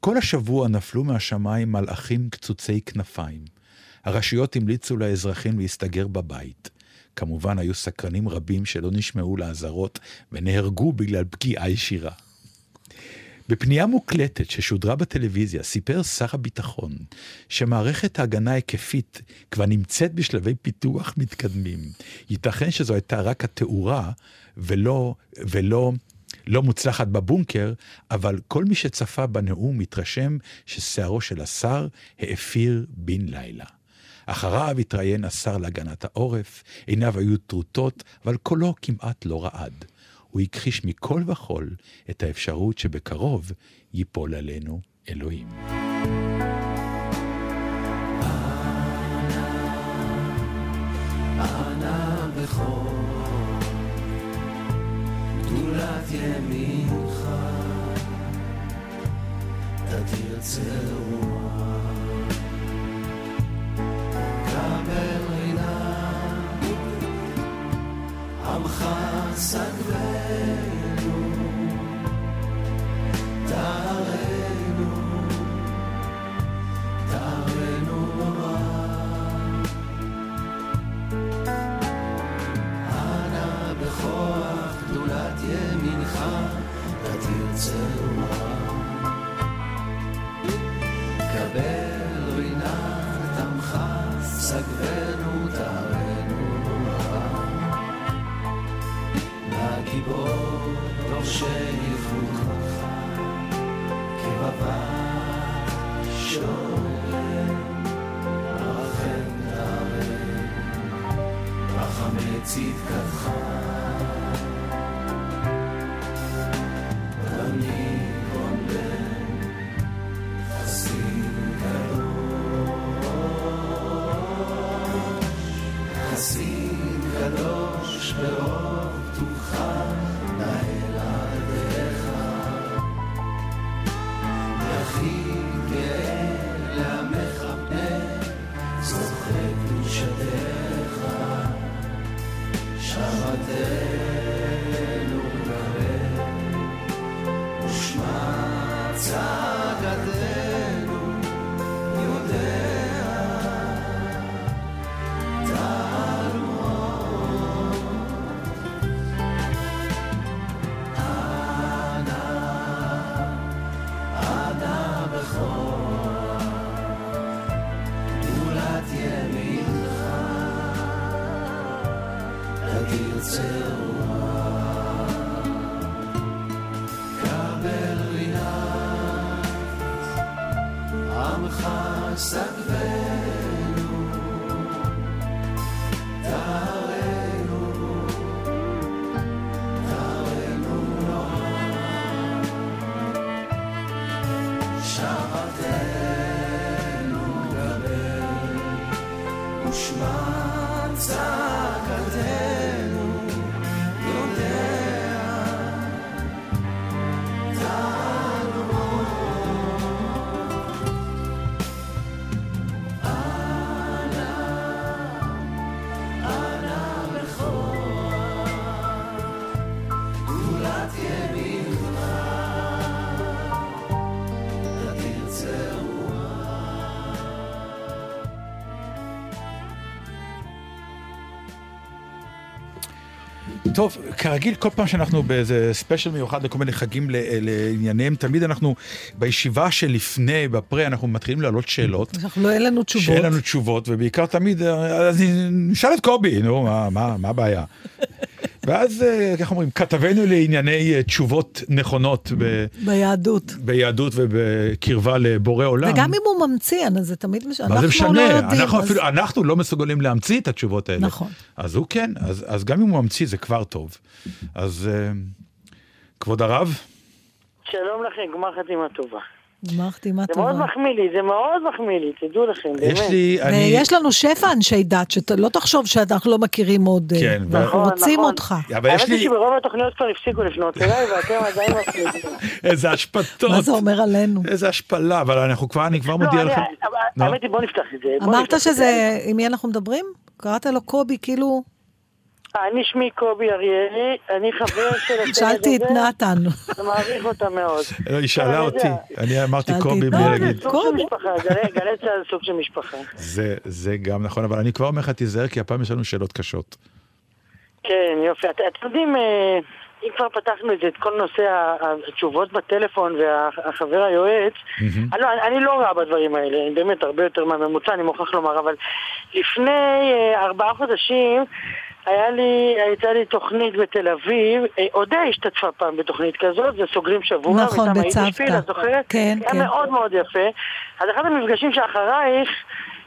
כל השבוע נפלו מהשמיים מלאכים קצוצי כנפיים. הרשויות המליצו לאזרחים להסתגר בבית. כמובן, היו סקרנים רבים שלא נשמעו לאזהרות ונהרגו בגלל פגיעה ישירה. בפנייה מוקלטת ששודרה בטלוויזיה סיפר שר הביטחון שמערכת ההגנה ההיקפית כבר נמצאת בשלבי פיתוח מתקדמים. ייתכן שזו הייתה רק התאורה ולא, ולא לא מוצלחת בבונקר, אבל כל מי שצפה בנאום מתרשם ששערו של השר האפיר בן לילה. אחריו התראיין השר להגנת העורף, עיניו היו טרוטות, אבל קולו כמעט לא רעד. הוא הכחיש מכל וכול את האפשרות שבקרוב ייפול עלינו אלוהים. אנא בכור, צרועה. קבל רינת עמך, סגבנו תרנו נורא. לגיבור דורשי ייחודך, כבבא שואל, רחם תרם. רחמי צדקתך. טוב, כרגיל, כל פעם שאנחנו באיזה ספיישל מיוחד לכל מיני חגים לענייניהם, תמיד אנחנו בישיבה שלפני, בפרה, אנחנו מתחילים להעלות שאלות. אנחנו לא, אין לנו תשובות. שאין לנו תשובות, ובעיקר תמיד, אה, אז נשאל את קובי, נו, מה הבעיה? ואז, אה, איך אומרים, כתבנו לענייני אה, תשובות נכונות ב, ביהדות. ביהדות ובקרבה לבורא עולם. וגם אם הוא ממציא, אז זה תמיד משנה. מה זה אנחנו משנה? לא יודעים. אנחנו אז- אפילו, אנחנו לא מסוגלים להמציא את התשובות האלה. נכון. אז הוא כן, אז, אז גם אם הוא ממציא זה כבר טוב. אז אה, כבוד הרב, שלום לכם, גמר חתימה טובה. גמר חתימה זה מאוד טובה. מחמיא לי, זה מאוד מחמיא לי, תדעו לכם, באמת. יש לי, אני... ויש לנו שפע אנשי דת, שלא תחשוב שאנחנו לא מכירים עוד, אה, כן, ואנחנו נכון, רוצים נכון. אותך. אבל יש האמת היא לי שברוב התוכניות כבר הפסיקו לפנות אליי, ואתם עדיין מפליגים. איזה השפתות. מה זה אומר עלינו? איזה השפלה, אבל אנחנו כבר, אני כבר לא, מודיע לכם. האמת היא, בוא נפתח את זה. אמרת. שזה, עם מי אנחנו מדברים? קראת לו קובי, כאילו, אני שמי קובי אריאלי, אני חבר של הצוות שאלתי את הזה, נתן. ומעריך אותה מאוד. לא, היא שאלה אני אותי. אני אמרתי שאלתי קובי את בלי נתן. להגיד. סוג של. משפחה, גלי- צה"ל סוג של משפחה. זה, זה גם נכון, אבל אני כבר אומר לך, תיזהר, כי הפעם יש לנו שאלות קשות. כן, יופי. את- אתם יודעים, אה, אם כבר פתחנו את זה, את כל נושא התשובות בטלפון והחבר היועץ, אני לא- אני לא רע בדברים האלה, אני באמת הרבה יותר מהממוצע, אני מוכרח לומר, אבל לפני אה, ארבעה חודשים היה לי, הייתה לי תוכנית בתל אביב, אה, אודיה השתתפה פעם בתוכנית כזאת, זה סוגרים שבוע. נכון, בצוותא. זוכרת? כן, היה כן. מאוד מאוד יפה. אז אחד המפגשים שאחרייך,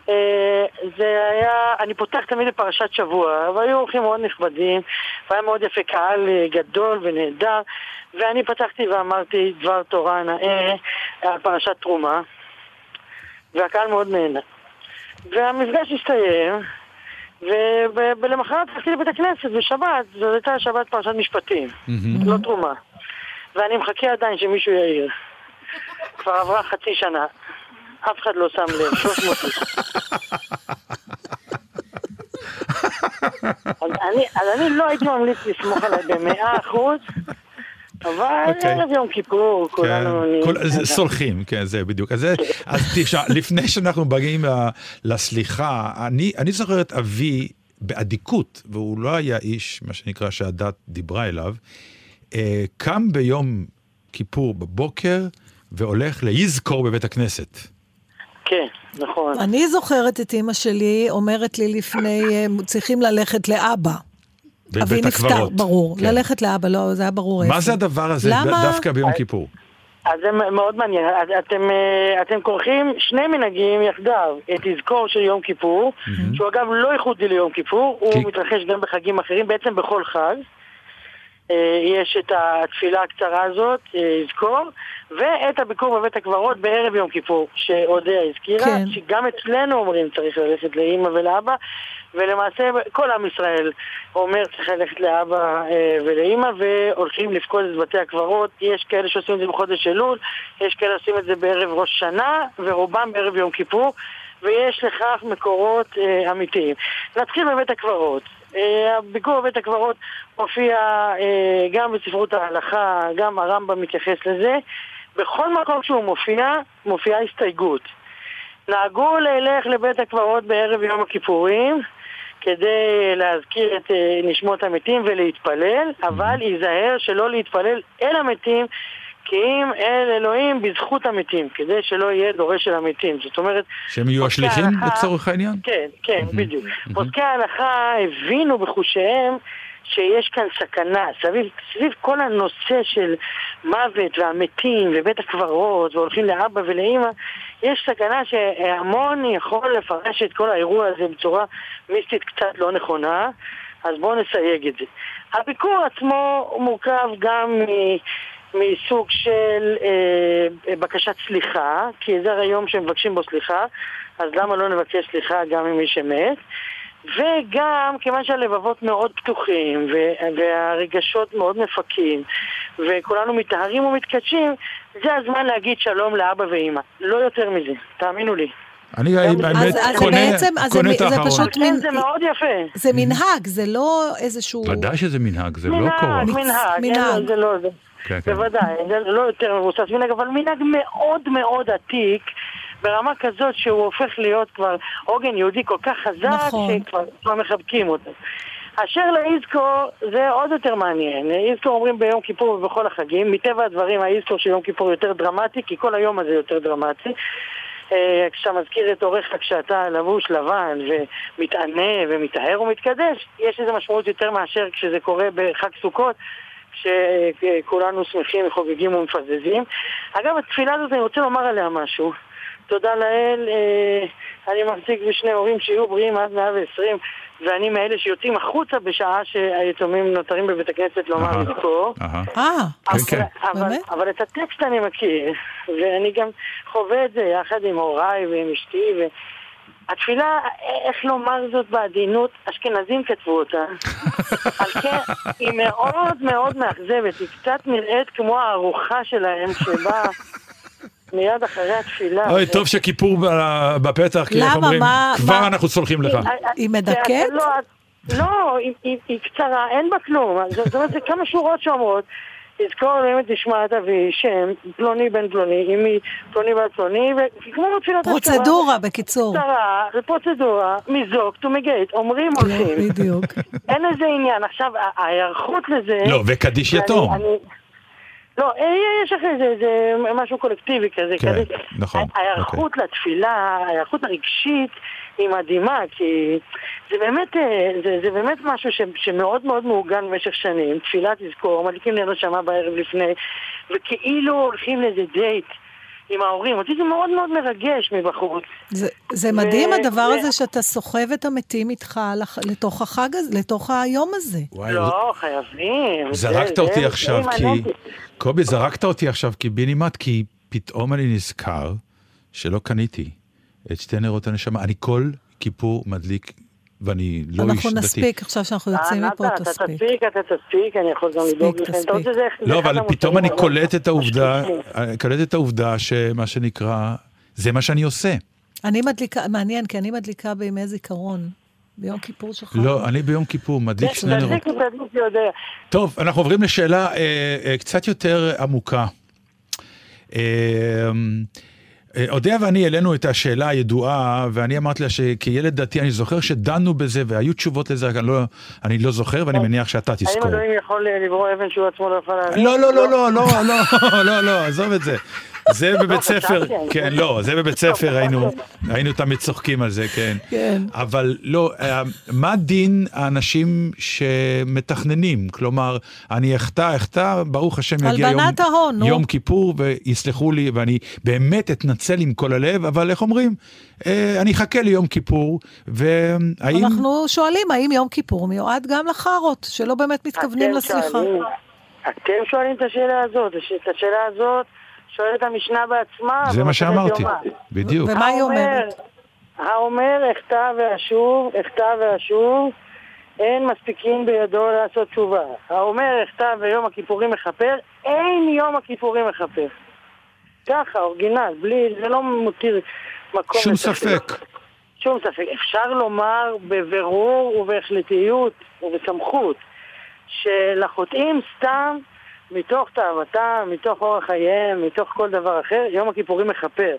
אה, זה היה, אני פותח תמיד בפרשת שבוע, והיו אורחים מאוד נכבדים, והיה מאוד יפה, קהל אה, גדול ונהדר, ואני פתחתי ואמרתי דבר תורה נאה על פרשת תרומה, והקהל מאוד נהנה. והמפגש הסתיים, ולמחרת הלכתי לבית הכנסת בשבת, זו הייתה שבת פרשת משפטים, לא תרומה. ואני מחכה עדיין שמישהו יעיר. כבר עברה חצי שנה, אף אחד לא שם לב, 300 איש. אז אני, אז אני לא הייתי ממליץ לסמוך עליי במאה אחוז, אבל אוקיי. ערב יום כיפור, כולנו... כן, נהיה- כל- זה- סולחים, כן, זה בדיוק. אז, אז תשמע, לפני שאנחנו מגיעים לסליחה, אני, אני זוכר את אבי באדיקות, והוא לא היה איש, מה שנקרא, שהדת דיברה אליו, אה, קם ביום כיפור בבוקר והולך ליזכור בבית הכנסת. כן, נכון. אני זוכרת את אימא שלי אומרת לי לפני, אה, צריכים ללכת לאבא. אבי בבית נפטר, הקברות. ברור. כן. ללכת לאבא, לא, זה היה ברור איפה. מה זה הדבר הזה למה? דווקא ביום כיפור? אז זה מאוד מעניין. אז אתם, אה, אתם כורכים שני מנהגים יחדיו. את תזכור של יום כיפור, שהוא אגב לא ייחודי ליום כיפור, כי- הוא מתרחש גם בחגים אחרים, בעצם בכל חג. אה, יש את התפילה הקצרה הזאת, אה, יזכור, ואת הביקור בבית הקברות בערב יום כיפור, שאודיה הזכירה, כן. שגם אצלנו אומרים צריך ללכת לאימא ולאבא, ולמעשה כל עם ישראל אומר צריך ללכת לאבא אה, ולאימא, והולכים לפקוד את בתי הקברות. יש כאלה שעושים את זה בחודש אלול, יש כאלה שעושים את זה בערב ראש שנה, ורובם בערב יום כיפור. ויש לכך מקורות אה, אמיתיים. נתחיל בבית הקברות. אה, הביקור בבית הקברות מופיע אה, גם בספרות ההלכה, גם הרמב"ם מתייחס לזה. בכל מקום שהוא מופיע, מופיעה הסתייגות. נהגו ללך לבית הקברות בערב יום הכיפורים כדי להזכיר את אה, נשמות המתים ולהתפלל, אבל ייזהר שלא להתפלל אל המתים כי אם אל אלוהים בזכות המתים, כדי שלא יהיה דורש של המתים. זאת אומרת, שהם יהיו השליחים ההלכה- לצורך העניין? כן, כן, בדיוק. פוסקי ההלכה הבינו בחושיהם שיש כאן סכנה, סביב, סביב כל הנושא של מוות והמתים ובית הקברות והולכים לאבא ולאימא, יש סכנה שהמון יכול לפרש את כל האירוע הזה בצורה מיסטית קצת לא נכונה, אז בואו נסייג את זה. הביקור עצמו מורכב גם מ... מסוג של אה, בקשת סליחה, כי זה הרי יום שמבקשים בו סליחה, אז למה לא נבקש סליחה גם ממי שמת? וגם כיוון שהלבבות מאוד פתוחים והרגשות מאוד מפקים וכולנו מטהרים ומתקדשים, זה הזמן להגיד שלום לאבא ואימא. לא יותר מזה, תאמינו לי. אני אז קונה זה את זה האחרון. פשוט- כן, מין- זה מאוד יפה. זה מנהג, זה לא איזשהו... ודאי שזה מנהג, זה לא מנהג, כורח. מנהג, מנהג. אין לו- זה לא זה. כן, כן. בוודאי, זה לא יותר מבוסס מנהג, אבל מנהג מאוד מאוד עתיק, ברמה כזאת שהוא הופך להיות כבר עוגן יהודי כל כך חזק, נכון. שכבר כבר מחבקים אותו. אשר לאיזקור זה עוד יותר מעניין. איזקור אומרים ביום כיפור ובכל החגים, מטבע הדברים האיזקור של יום כיפור יותר דרמטי, כי כל היום הזה יותר דרמטי. אה, כשאתה מזכיר את הוריך כשאתה לבוש לבן ומתענה ומטהר ומתקדש, יש לזה משמעות יותר מאשר כשזה קורה בחג סוכות, כשכולנו שמחים וחוגגים ומפזזים. אגב, התפילה הזאת, אני רוצה לומר עליה משהו. תודה לאל, אה, אני מחזיק בשני הורים שיהיו בריאים עד 120, ואני מאלה שיוצאים החוצה בשעה שהיתומים נותרים בבית הכנסת לומר. לזכור. אה, כן, אבל, כן. אבל, באמת? אבל את הטקסט אני מכיר, ואני גם חווה את זה יחד עם הוריי ועם אשתי, והתפילה, איך לומר זאת בעדינות, אשכנזים כתבו אותה. על כן, היא מאוד מאוד מאכזבת, היא קצת נראית כמו הארוחה שלהם שבאה מיד אחרי התפילה. אוי, טוב שכיפור ב- בפתח, כי איך למה? אומרים, מה- כבר אנחנו סולחים לך. היא מדכאת? לא, לא, היא- קצרה, אין בה כלום. זאת אומרת, זה כמה שורות שאומרות. תזכור להם את נשמת אבי, שם, פלוני בן פלוני, אמי, פלוני בן פלוני, וכמו בתפילות פרוצדורה, בקיצור. קצרה, זה פרוצדורה, מזוק to מגייט, אומרים הולכים. בדיוק. אין לזה עניין. עכשיו, ההיערכות לזה... לא, וקדיש יתום. לא, אה, יש אחרי זה, זה משהו קולקטיבי כזה. כן, כזה. נכון, ההיערכות לתפילה, ההיערכות הרגשית, היא מדהימה, כי זה באמת, אה, זה, זה באמת משהו ש, שמאוד מאוד מעוגן במשך שנים. תפילה תזכור, מדליקים נר נשמה בערב לפני, וכאילו הולכים לאיזה דייט. עם ההורים, אותי זה מאוד מאוד מרגש מבחוץ. זה, זה מדהים ו- הדבר ו- הזה שאתה סוחב את המתים איתך לח- לתוך החג הזה, לתוך היום הזה. וואי, לא, חייבים. זרקת זה- אותי זה- עכשיו, זה כי... קובי, זרקת אותי עכשיו קיבינימט, כי פתאום אני נזכר שלא קניתי את שתי נרות הנשמה. אני כל כיפור מדליק, ואני לא איש אנחנו דתי. נספיק, עכשיו שאנחנו יוצאים אה, מפה, נתן, אתה תספיק. תספיק, אתה תספיק, אני יכול גם תספיק, לדאוג לכם. תספיק. לא, אבל פתאום אני קולט את העובדה. אני קולט את העובדה שמה שנקרא, זה מה שאני עושה. אני מדליקה, מעניין, כי אני מדליקה בימי זיכרון. ביום כיפור שלך. לא, אני ביום כיפור מדליק שני נרות. טוב, אנחנו עוברים לשאלה אה, אה, קצת יותר עמוקה. אה, אודיה ואני העלינו את השאלה הידועה, ואני אמרתי לה שכילד דתי אני זוכר שדנו בזה והיו תשובות לזה, אני לא, אני לא זוכר ואני לא. מניח שאתה תזכור. האם אדוני יכול לברוא אבן שהוא עצמו לא יכול להבין? לא, לא, לא, לא, לא, לא, לא, לא עזוב את זה. זה בבית ספר, חשבתי, אני- כן, לא, זה בבית ספר, היינו, היינו תמיד צוחקים על זה, כן. כן. אבל לא, אה, מה דין האנשים שמתכננים? כלומר, אני אחטא, אחטא, ברוך השם יגיע יום, הלבנת ההון, נו. יום כיפור, ויסלחו לי, ואני באמת אתנצל עם כל הלב, אבל איך אומרים? אה, אני אחכה ליום כיפור, והאם... אנחנו שואלים האם יום כיפור מיועד גם לחארות, שלא באמת מתכוונים אתם לסליחה. שואלים- אתם שואלים את השאלה הזאת, את השאלה הזאת שואלת המשנה בעצמה. זה מה שאמרתי. בדיוק. ומה היא אומרת? האומר אחטא ואשוב, אחטא ואשוב, אין מספיקים בידו לעשות תשובה. האומר אחטא ויום הכיפורים מכפר, אין יום הכיפורים מכפר. ככה, אורגינל, בלי, זה לא מותיר מקום שום. ספק. שום ספק. אפשר לומר בבירור ובהחלטיות ובסמכות שלחוטאים סתם, מתוך תאוותם, מתוך אורח חייהם, מתוך כל דבר אחר, יום הכיפורים מכפר.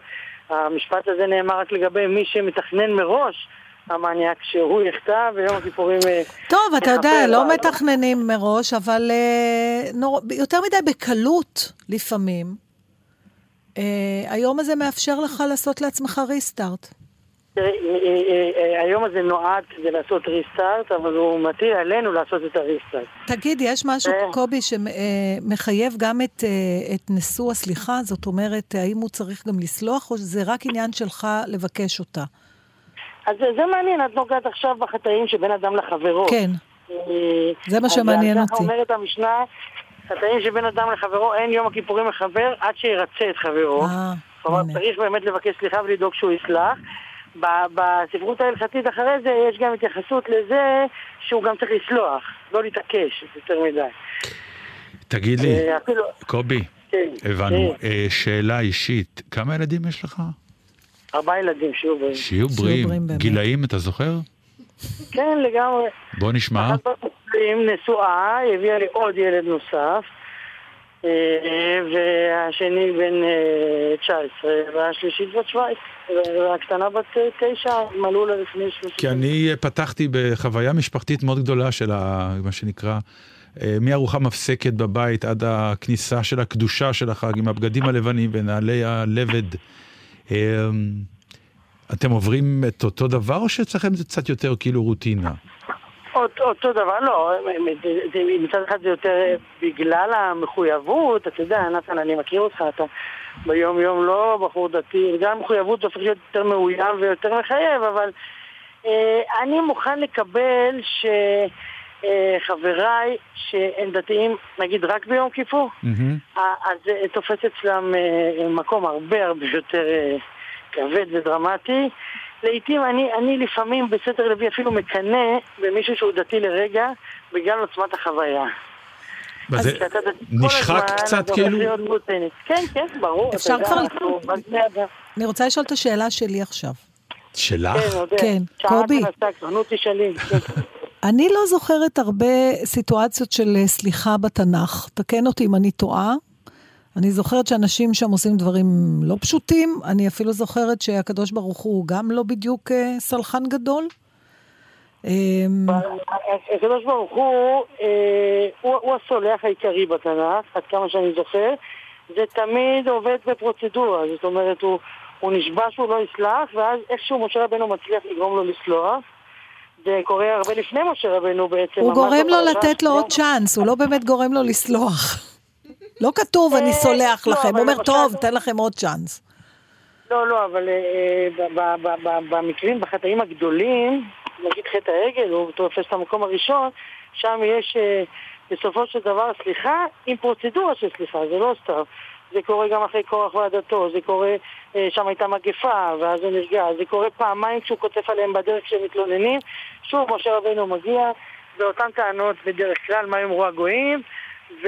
המשפט הזה נאמר רק לגבי מי שמתכנן מראש, המניאק, שהוא יחטא ויום הכיפורים... אה, טוב, אתה יודע. לא מתכננים מראש, אבל אה, נור... יותר מדי בקלות לפעמים. אה, היום הזה מאפשר לך לעשות לעצמך ריסטארט. היום הזה נועד כדי לעשות ריסטארט, אבל הוא מטיל עלינו לעשות את הריסטארט. תגיד, יש משהו, אה. קובי, שמחייב גם את, אה, את נשוא הסליחה? זאת אומרת, האם הוא צריך גם לסלוח, או שזה רק עניין שלך לבקש אותה? אז זה, מעניין, את נוגעת עכשיו בחטאים שבין אדם לחברו. כן, אה, זה מה שמעניין על ככה אותי. אומרת המשנה, חטאים שבין אדם לחברו, אין יום הכיפורים מחבר עד שירצה את חברו. אה, כלומר. צריך באמת לבקש סליחה ולדאוג שהוא יסלח. בספרות ההלכתית אחרי זה יש גם התייחסות לזה שהוא גם צריך לסלוח, לא להתעקש יותר מדי. תגיד לי, אה. קובי, כן, הבנו. כן. אה, שאלה אישית, כמה ילדים יש לך? ארבעה ילדים שיהיו בהם. שיהיו בריאים. בריאים. גילאים, אתה זוכר? כן, לגמרי. בוא נשמע. אחת נשואה, הביאה לי עוד ילד נוסף, והשני בן אה, 19, והשלישית בת 17, והקטנה בת אה, 9, מלאו לה לפני 30. כי אני אה, פתחתי בחוויה משפחתית מאוד גדולה של ה- מה שנקרא, אה, מארוחה מפסקת בבית עד הכניסה של הקדושה של החג עם הבגדים הלבנים ונעלי הלבד. אה, אתם עוברים את אותו דבר או שאצלכם זה קצת יותר כאילו רוטינה? אותו, אותו דבר, לא, מצד אחד זה יותר אה, בגלל המחויבות, אתה יודע, נתן, אני מכיר אותך, אתה ביום יום לא בחור דתי, גם מחויבות הופך להיות יותר מאוים ויותר מחייב, אבל אה, אני מוכן לקבל שחבריי שהם דתיים, נגיד רק ביום כיפור. אה, אז זה תופס אצלם אה, מקום הרבה הרבה יותר אה, כבד ודרמטי. לעתים אני, אני לפעמים בסתר לוי אפילו מקנא במישהו שהוא דתי לרגע בגלל עוצמת החוויה. מה זה כשאתה דתי כל נשחק קצת כאילו? כן, כן, ברור. אפשר כבר- אדם. אני רוצה לשאול את השאלה שלי עכשיו. שלך? כן. כן, קובי. כן. אני לא זוכרת הרבה סיטואציות של אה, סליחה בתנ"ך. תקן אותי אם אני טועה. אני זוכרת שאנשים שם עושים דברים לא פשוטים. אני אפילו זוכרת שהקדוש ברוך הוא גם לא בדיוק אה, סלחן גדול. אמ, הקדוש ברוך הוא, אה, הוא, הוא הסולח העיקרי בתנ"ך, עד כמה שאני זוכר. זה תמיד עובד בפרוצדורה, זאת אומרת, הוא, הוא נשבע שהוא לא יסלח, ואז איכשהו משה רבנו מצליח לגרום לו לסלוח. זה קורה הרבה לפני משה רבנו בעצם. הוא גורם לו בפרשה לתת לו. עוד צ'אנס, הוא לא באמת גורם לו לסלוח. לא כתוב, אני אה, סולח לא, לכם. הוא אומר, טוב, תן לכם עוד צ'אנס. לא, לא, אבל אה, במקרים, בחטאים הגדולים, נגיד חטא העגל, הוא תופס את המקום הראשון, שם יש אה, בסופו של דבר סליחה עם פרוצדורה של סליחה, זה לא סתם. זה קורה גם אחרי קורח ועדתו, זה קורה, שם הייתה מגפה, ואז הוא נרגע, זה קורה פעמיים כשהוא כותב עליהם בדרך כשהם מתלוננים. שוב, משה רבנו מגיע, באותן טענות בדרך כלל, מה יאמרו הגויים, ו...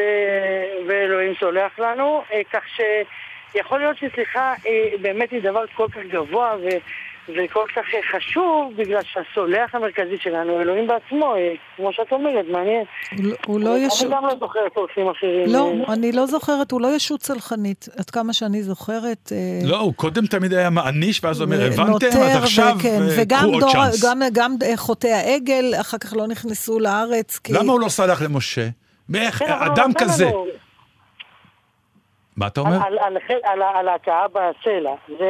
ואלוהים סולח לנו, אה, כך שיכול להיות שסליחה אה, באמת היא דבר כל כך גבוה ו... וכל כך אה, חשוב, בגלל שהסולח המרכזי שלנו, אלוהים בעצמו, אה, כמו שאת אומרת, מעניין. הוא לא- הוא לא ישות... אני גם לא זוכרת פורסים אחרים. לא, אה, אני לא זוכרת, הוא לא ישות צלחנית. עד כמה שאני זוכרת... אה, לא, הוא קודם תמיד היה מעניש, ואז הוא אומר, הבנתם? נותר, עכשיו וגם קחו עוד דור- צ'אנס. גם, גם אה, חוטאי העגל, אחר כך לא נכנסו לארץ, כי... למה הוא לא סלח למשה? מאיך, כן, אדם כזה. לנו- מה אתה אומר? על, על, על, על, על ההכאה בסלע. זה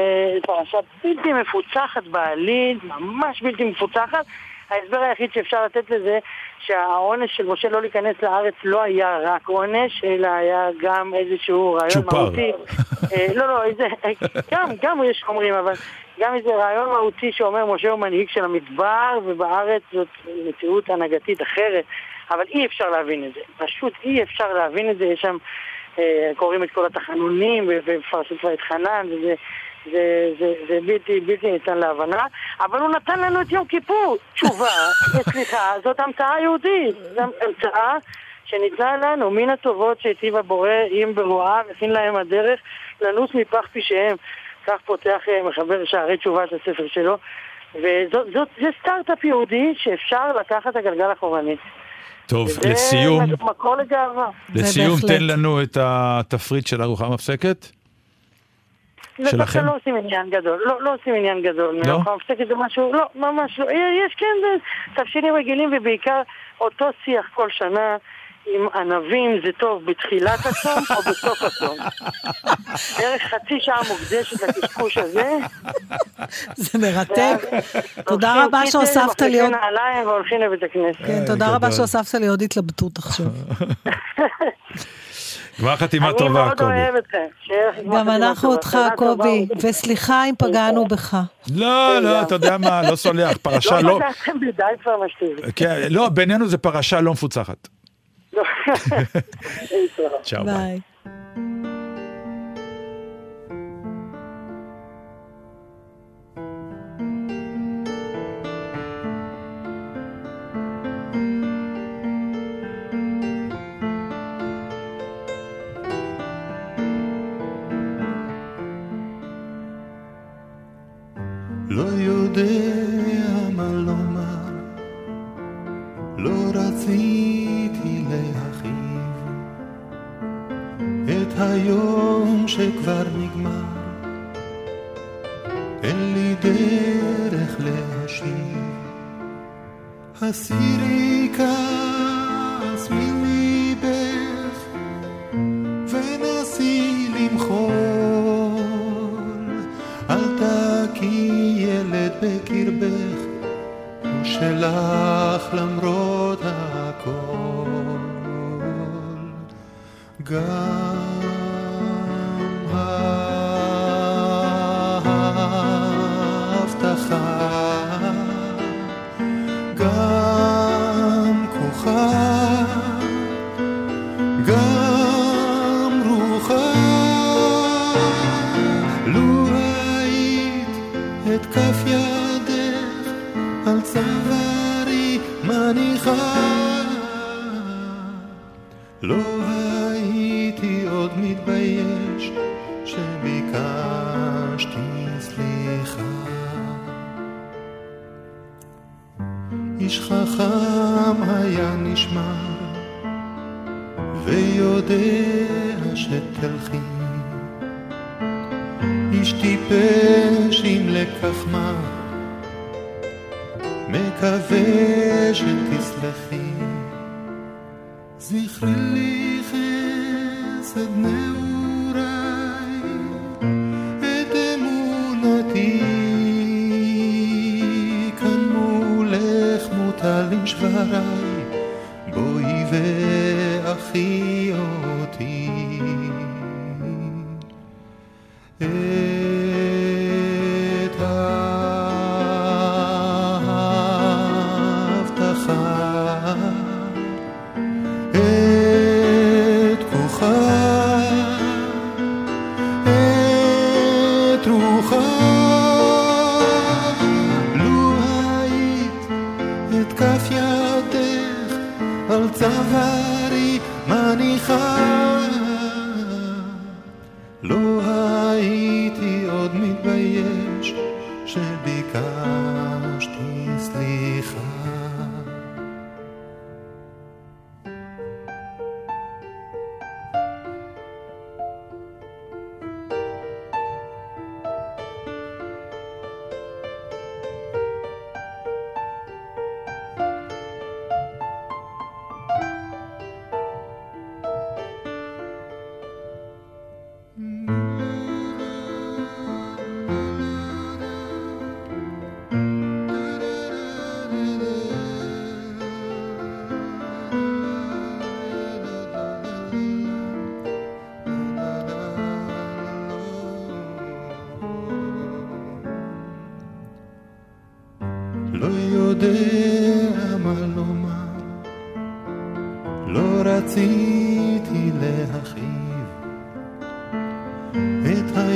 פרשה בלתי מפוצחת בעליל, ממש בלתי מפוצחת. ההסבר היחיד שאפשר לתת לזה, שהעונש של משה לא להיכנס לארץ לא היה רק עונש, אלא היה גם איזשהו רעיון צ'ופר. מהותי. אה, לא, לא, איזה, גם, גם יש אומרים, אבל גם איזה רעיון מהותי שאומר משה הוא מנהיג של המדבר, ובארץ זאת מציאות הנהגתית אחרת. אבל אי אפשר להבין את זה. פשוט אי אפשר להבין את זה. יש שם, אה, קוראים את כל התחנונים, ומפרשים כבר את חנן, וזה... זה, זה, זה בלתי, בלתי ניתן להבנה, אבל הוא נתן לנו את יום כיפור. תשובה, סליחה, זאת המצאה יהודית. זו המצאה שניתנה לנו מן הטובות שהיטיב הבורא עם ברואיו, הכין להם הדרך לנוס מפח פשעיהם. כך פותח אה, מחבר שערי תשובה את הספר שלו. וזה סטארט-אפ יהודי שאפשר לקחת את הגלגל אחורנית. טוב, זה לסיום, מקור לגאווה. לסיום בהחלט. תן לנו את התפריט של ארוחה מפסקת. שלכם? לא עושים עניין גדול, לא, לא עושים עניין גדול. לא? אנחנו מפסקת זה משהו, לא, ממש לא. יש כן זה תבשילים רגילים ובעיקר אותו שיח כל שנה. עם ענבים זה טוב בתחילת הצום או בסוף הצום. בערך חצי שעה מוקדשת לקשקוש הזה. זה מרתק. תודה רבה שהוספת לי עוד... והולכים לבית הכנסת. כן, תודה רבה. שהוספת לי עוד התלבטות עכשיו. גמר חתימה אני טובה, מאוד קובי. אוהב אתכם. גם אנחנו. אותך, קובי. וסליחה אם פגענו בך. לא, לא, אתה יודע מה, לא סולח, פרשה לא לא... פגעתם כבר. כן, לא, בינינו זה פרשה לא מפוצחת. צ'או, ביי. ביי. לא יודע Nascer את נעוריי, את אמונתי, כאן מולך מוטלים שבריי, בואי ואחי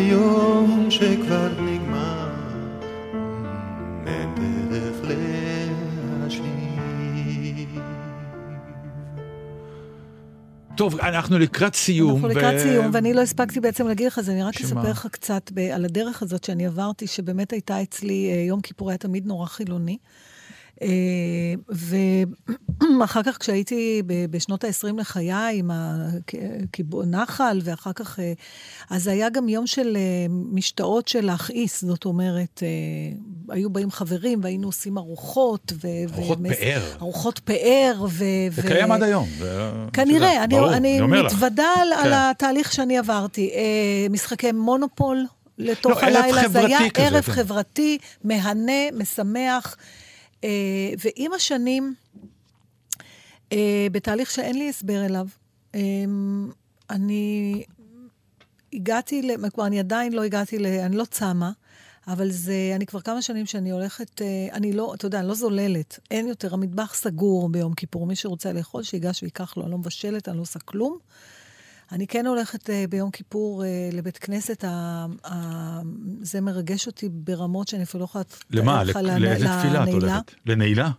היום שכבר נגמר, אין דרך להשיב. טוב, אנחנו לקראת סיום. אנחנו ו- לקראת סיום, ואני לא הספקתי בעצם להגיד לך, אז אני רק שמה? אספר לך קצת ב- על הדרך הזאת שאני עברתי, שבאמת הייתה אצלי, אה, יום כיפור היה תמיד נורא חילוני. אה, ואחר כך כשהייתי בשנות ה-20 לחיי, עם הנחל, ואחר כך... אה, אז היה גם יום של אה, משתאות של להכעיס, זאת אומרת, היו באים חברים והיינו עושים ארוחות. ו- ארוחות ומס- פאר. ארוחות פאר. ו- זה ו- קיים עד היום. כנראה, אני, ברור, אני לך. מתוודה על, כן. התהליך שאני עברתי. משחקי מונופול לתוך לא, הלילה. זה היה כזה, ערב כן. חברתי, מהנה, משמח. אה, ועם השנים, אה, בתהליך שאין לי הסבר אליו, אה, אני הגעתי, כלומר, אני עדיין לא הגעתי. אני לא צמה, אבל זה, אני כבר כמה שנים שאני הולכת, אני לא, אתה יודע, אני לא זוללת. אין יותר, המטבח סגור ביום כיפור. מי שרוצה לאכול, שיגש ויקח לו. אני לא מבשלת, אני לא עושה כלום. אני כן הולכת אה, ביום כיפור אה, לבית כנסת, זה מרגש אותי ברמות שאני אפילו לא יכולה... למה? לאיזה תפילה את. הולכת? לנעילה?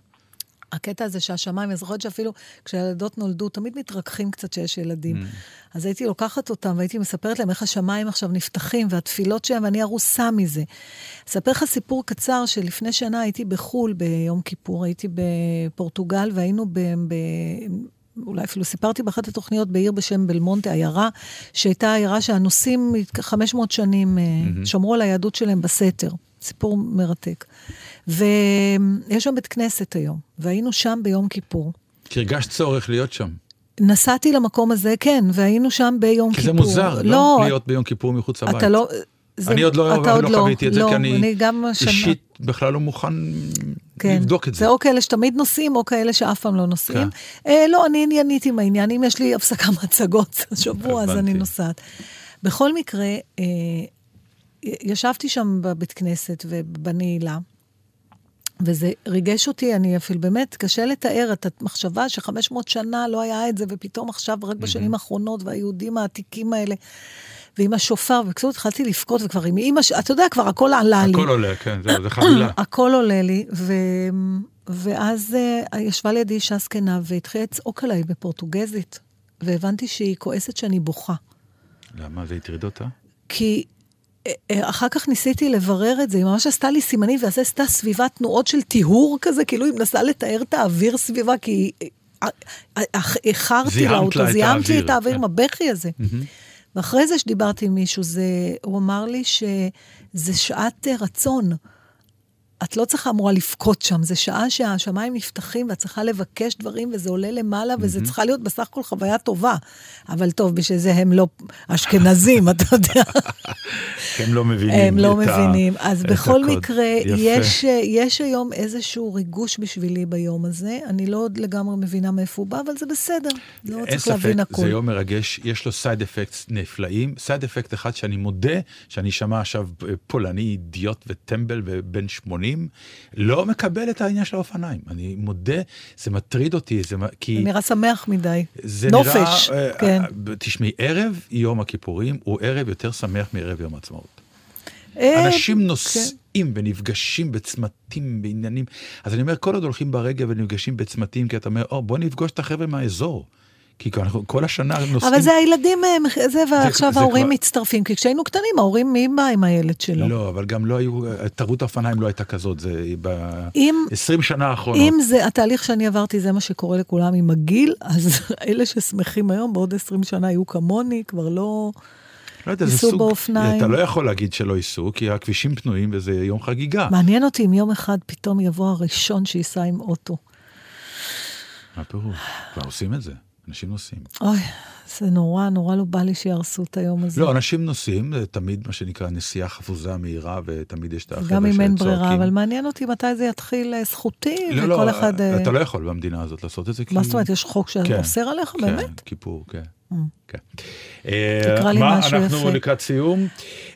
הקטע הזה שהשמיים, אני זוכרת שאפילו כשהילדות נולדו, תמיד מתרככים קצת שיש ילדים. Mm. אז הייתי לוקחת אותם והייתי מספרת להם איך השמיים עכשיו נפתחים, והתפילות שלהם, ואני ארוסה מזה. אספר לך סיפור קצר, שלפני שנה הייתי בחו"ל ביום כיפור, הייתי בפורטוגל, והיינו ב... ב אולי אפילו סיפרתי באחת התוכניות בעיר בשם בלמונטה, עיירה, שהייתה עיירה שהנוסעים 500 שנים mm-hmm. שמרו על היהדות שלהם בסתר. סיפור מרתק. ויש שם בית כנסת היום, והיינו שם ביום כיפור. כי הרגשת צורך להיות שם. נסעתי למקום הזה, כן, והיינו שם ביום כי כיפור. זה מוזר, לא? להיות ביום כיפור מחוץ לבית. אתה לא... זה, אני עוד לא, עוד לא חוויתי את זה, לא, כי אני, אני אישית בכלל לא מוכן כן. לבדוק את זה. זה או כאלה שתמיד נוסעים, או כאלה שאף פעם לא נוסעים. כן. אה, לא, אני עניינית עם העניין. אם יש לי הפסקה מהצגות השבוע, אז. אני נוסעת. בכל מקרה, אה, ישבתי שם בבית כנסת ובנעילה, וזה ריגש אותי, אני אפילו באמת, קשה לתאר את המחשבה ש-500 שנה לא היה את זה, ופתאום עכשיו, רק בשנים האחרונות, והיהודים העתיקים האלה, ועם השופר, ובקיצור התחלתי לבכות, וכבר עם אימא, אתה יודע, כבר הכל עלה לי. הכל עולה, כן, זה, זה חבילה. הכל עולה לי, ו... ואז uh, ישבה לידי אישה זקנה והתחילה לצעוק עליי בפורטוגזית, והבנתי שהיא כועסת שאני בוכה. למה זה הטריד אותה? כי אה, אה, אחר כך ניסיתי לברר את זה, היא ממש עשתה לי סימנים, ואז עשתה סביבה תנועות של טיהור כזה, כאילו היא מנסה לתאר את האוויר סביבה, כי איחרתי לה אותו, זיהמתי את האוויר כן. עם הבכי הזה. ואחרי זה שדיברתי עם מישהו, זה, הוא אמר לי שזה שעת אה, רצון. את לא צריכה אמורה לבכות שם, זה שעה שהשמיים נפתחים ואת צריכה לבקש דברים וזה עולה למעלה, וזה צריכה להיות בסך הכל חוויה טובה. אבל טוב, בשביל זה הם לא אשכנזים, אתה יודע. הם לא מבינים הם לא ה- מבינים. אז בכל הקוד. מקרה. יש, יש היום איזשהו ריגוש בשבילי ביום הזה. אני לא עוד לגמרי מבינה מאיפה הוא בא, אבל זה בסדר. לא צריך להבין הכול. זה יום מרגש, יש לו side effects נפלאים. side effect אחד שאני מודה, שאני אשמע עכשיו פולני, אידיוט וטמבל ובן 80, לא מקבל את העניין של האופניים. אני מודה, זה מטריד אותי, זה, כי... זה נראה שמח מדי. זה נופש, נראה, אה, כן. אה, תשמעי, ערב יום הכיפורים הוא ערב יותר שמח מערב יום העצמאות. אנשים כן. נוסעים ונפגשים בצמתים, בעניינים. אז אני אומר, כל עוד הולכים ברגל ונפגשים בצמתים, כי אתה אומר, או, בוא נפגוש את החבר'ה מהאזור. כי כל השנה נוסעים... אבל זה הילדים, אה, זה, ועכשיו זה ההורים כבר- מצטרפים, כי כשהיינו קטנים, ההורים, מי בא עם הילד שלו? לא, אבל גם לא היו, תרבות האופניים לא הייתה כזאת, זה אם, ב-20 שנה האחרונות. אם זה, התהליך שאני עברתי, זה מה שקורה לכולם עם הגיל, אז אלה ששמחים היום, בעוד 20 שנה יהיו כמוני, כבר לא... לא יודע, זה סוג, באופניים. אתה לא יכול להגיד שלא ייסעו, כי הכבישים פנויים וזה יום חגיגה. מעניין אותי אם יום אחד פתאום יבוא הראשון שייסע עם אוטו. מה פירוש? כבר עושים את זה, אנשים נוסעים. אוי, זה נורא, נורא לא בא לי שיהרסו את היום הזה. לא, אנשים נוסעים, זה תמיד מה שנקרא נסיעה חפוזה מהירה, ותמיד יש את החבר'ה גם אם אין ברירה, שצועקים. אבל מעניין אותי מתי זה יתחיל אה, זכותי, לא, וכל לא, אחד... אה, אתה לא יכול במדינה הזאת לעשות את זה, כי... מה זאת אומרת, יש חוק כן, שאוסר עליך, כן, באמת? כיפור, כן. כן. תקרא לי משהו אנחנו יפה. לקראת סיום.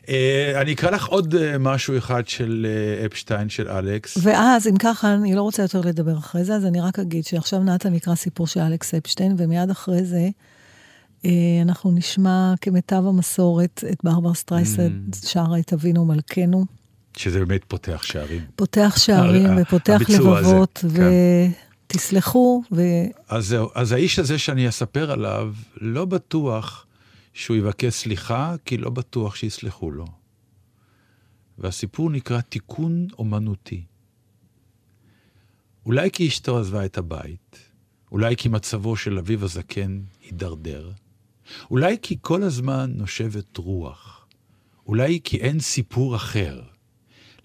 אה, אני אקרא לך עוד אה, משהו אחד של אה, אפשטיין, של אלכס. ואז, אם ככה, אני לא רוצה יותר לדבר אחרי זה, אז אני רק אגיד שעכשיו נתן נקרא סיפור של אלכס אפשטיין, ומיד אחרי זה אה, אנחנו נשמע כמיטב המסורת את ברבר סטרייסד Mm. שרה את אבינו מלכנו. שזה באמת פותח שערים. פותח שערים ופותח הביצוע הזה, לבבות, כן. ותסלחו, ו... אז זהו, אז האיש הזה שאני אספר עליו, לא בטוח שהוא יבקש סליחה, כי לא בטוח שיסלחו לו. והסיפור נקרא תיקון אומנותי. אולי כי אשתו עזבה את הבית, אולי כי מצבו של אביו הזקן הידרדר, אולי כי כל הזמן נושבת רוח, אולי כי אין סיפור אחר.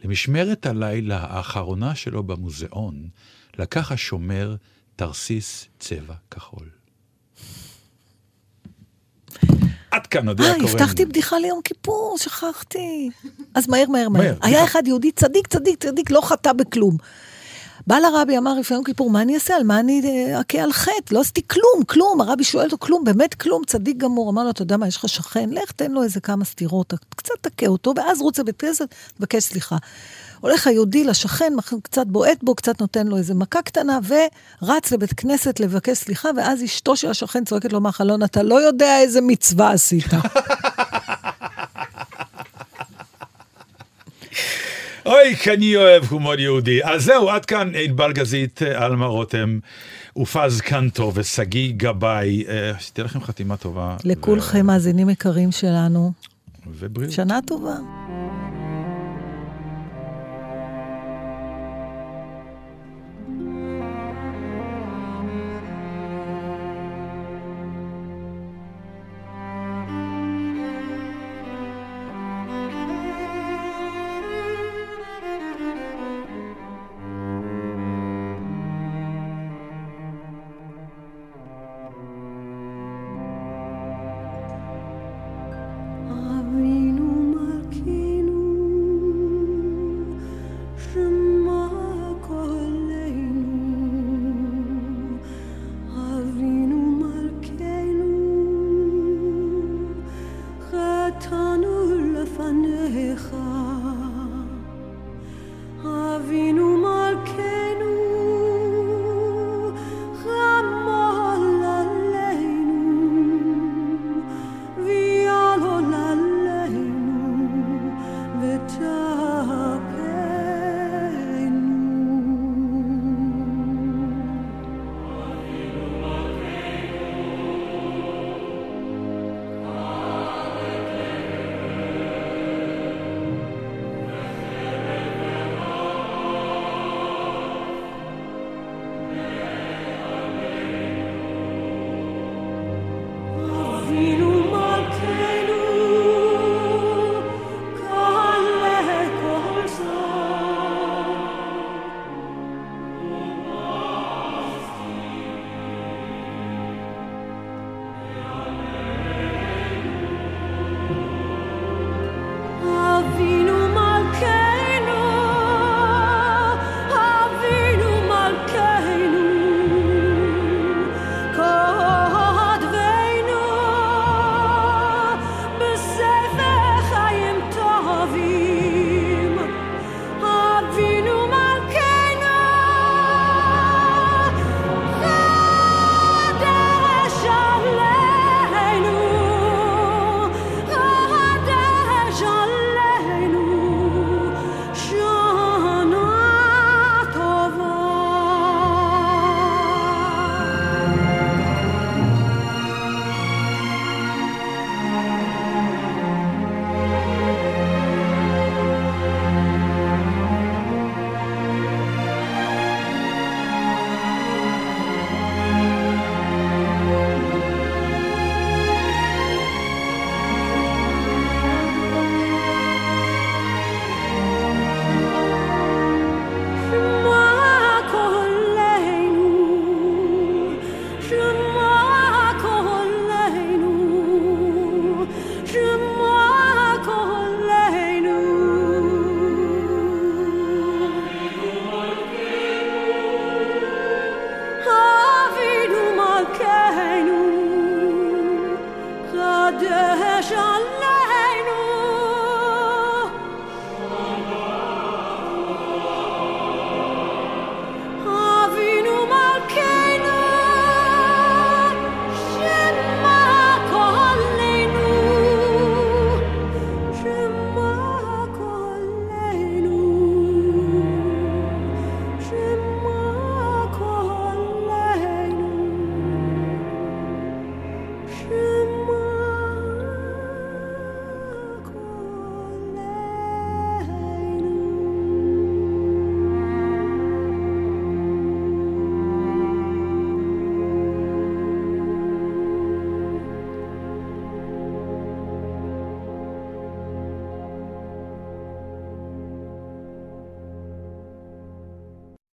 למשמרת הלילה האחרונה שלו במוזיאון, לקח השומר תרסיס צבע כחול. עד כאן, אודיה אה, קורן. הבטחתי בדיחה ליום כיפור, שכחתי. אז מהר, מהר, מהר. היה. אחד יהודי צדיק, צדיק, צדיק, לא חטא בכלום. בא לרבי, אמר לפני יום כיפור, מה אני אעשה? על מה אני אה, אכה על חטא? לא עשיתי כלום, כלום. הרבי שואל אותו, כלום, באמת כלום, צדיק גמור. אמר לו, אתה יודע מה, יש לך שכן, לך תן לו איזה כמה סטירות, קצת תכה אותו, ואז רוץ לבית כנסת, תבקש סליחה. הולך היהודי לשכן, קצת בועט בו, קצת נותן לו איזה מכה קטנה, ורץ לבית כנסת לבקש סליחה, ואז אשתו של השכן צועקת לו מהחלון, אתה לא יודע איזה מצווה עשית. אוי, אני אוהב הומור יהודי. אז זהו, עד כאן ענבל גזית, אה, עלמה רותם, ופז קנטו ושגיא גבאי. אה, שתהיה לכם חתימה טובה. לכולכם, מאזינים יקרים שלנו. ובריאות. שנה טובה.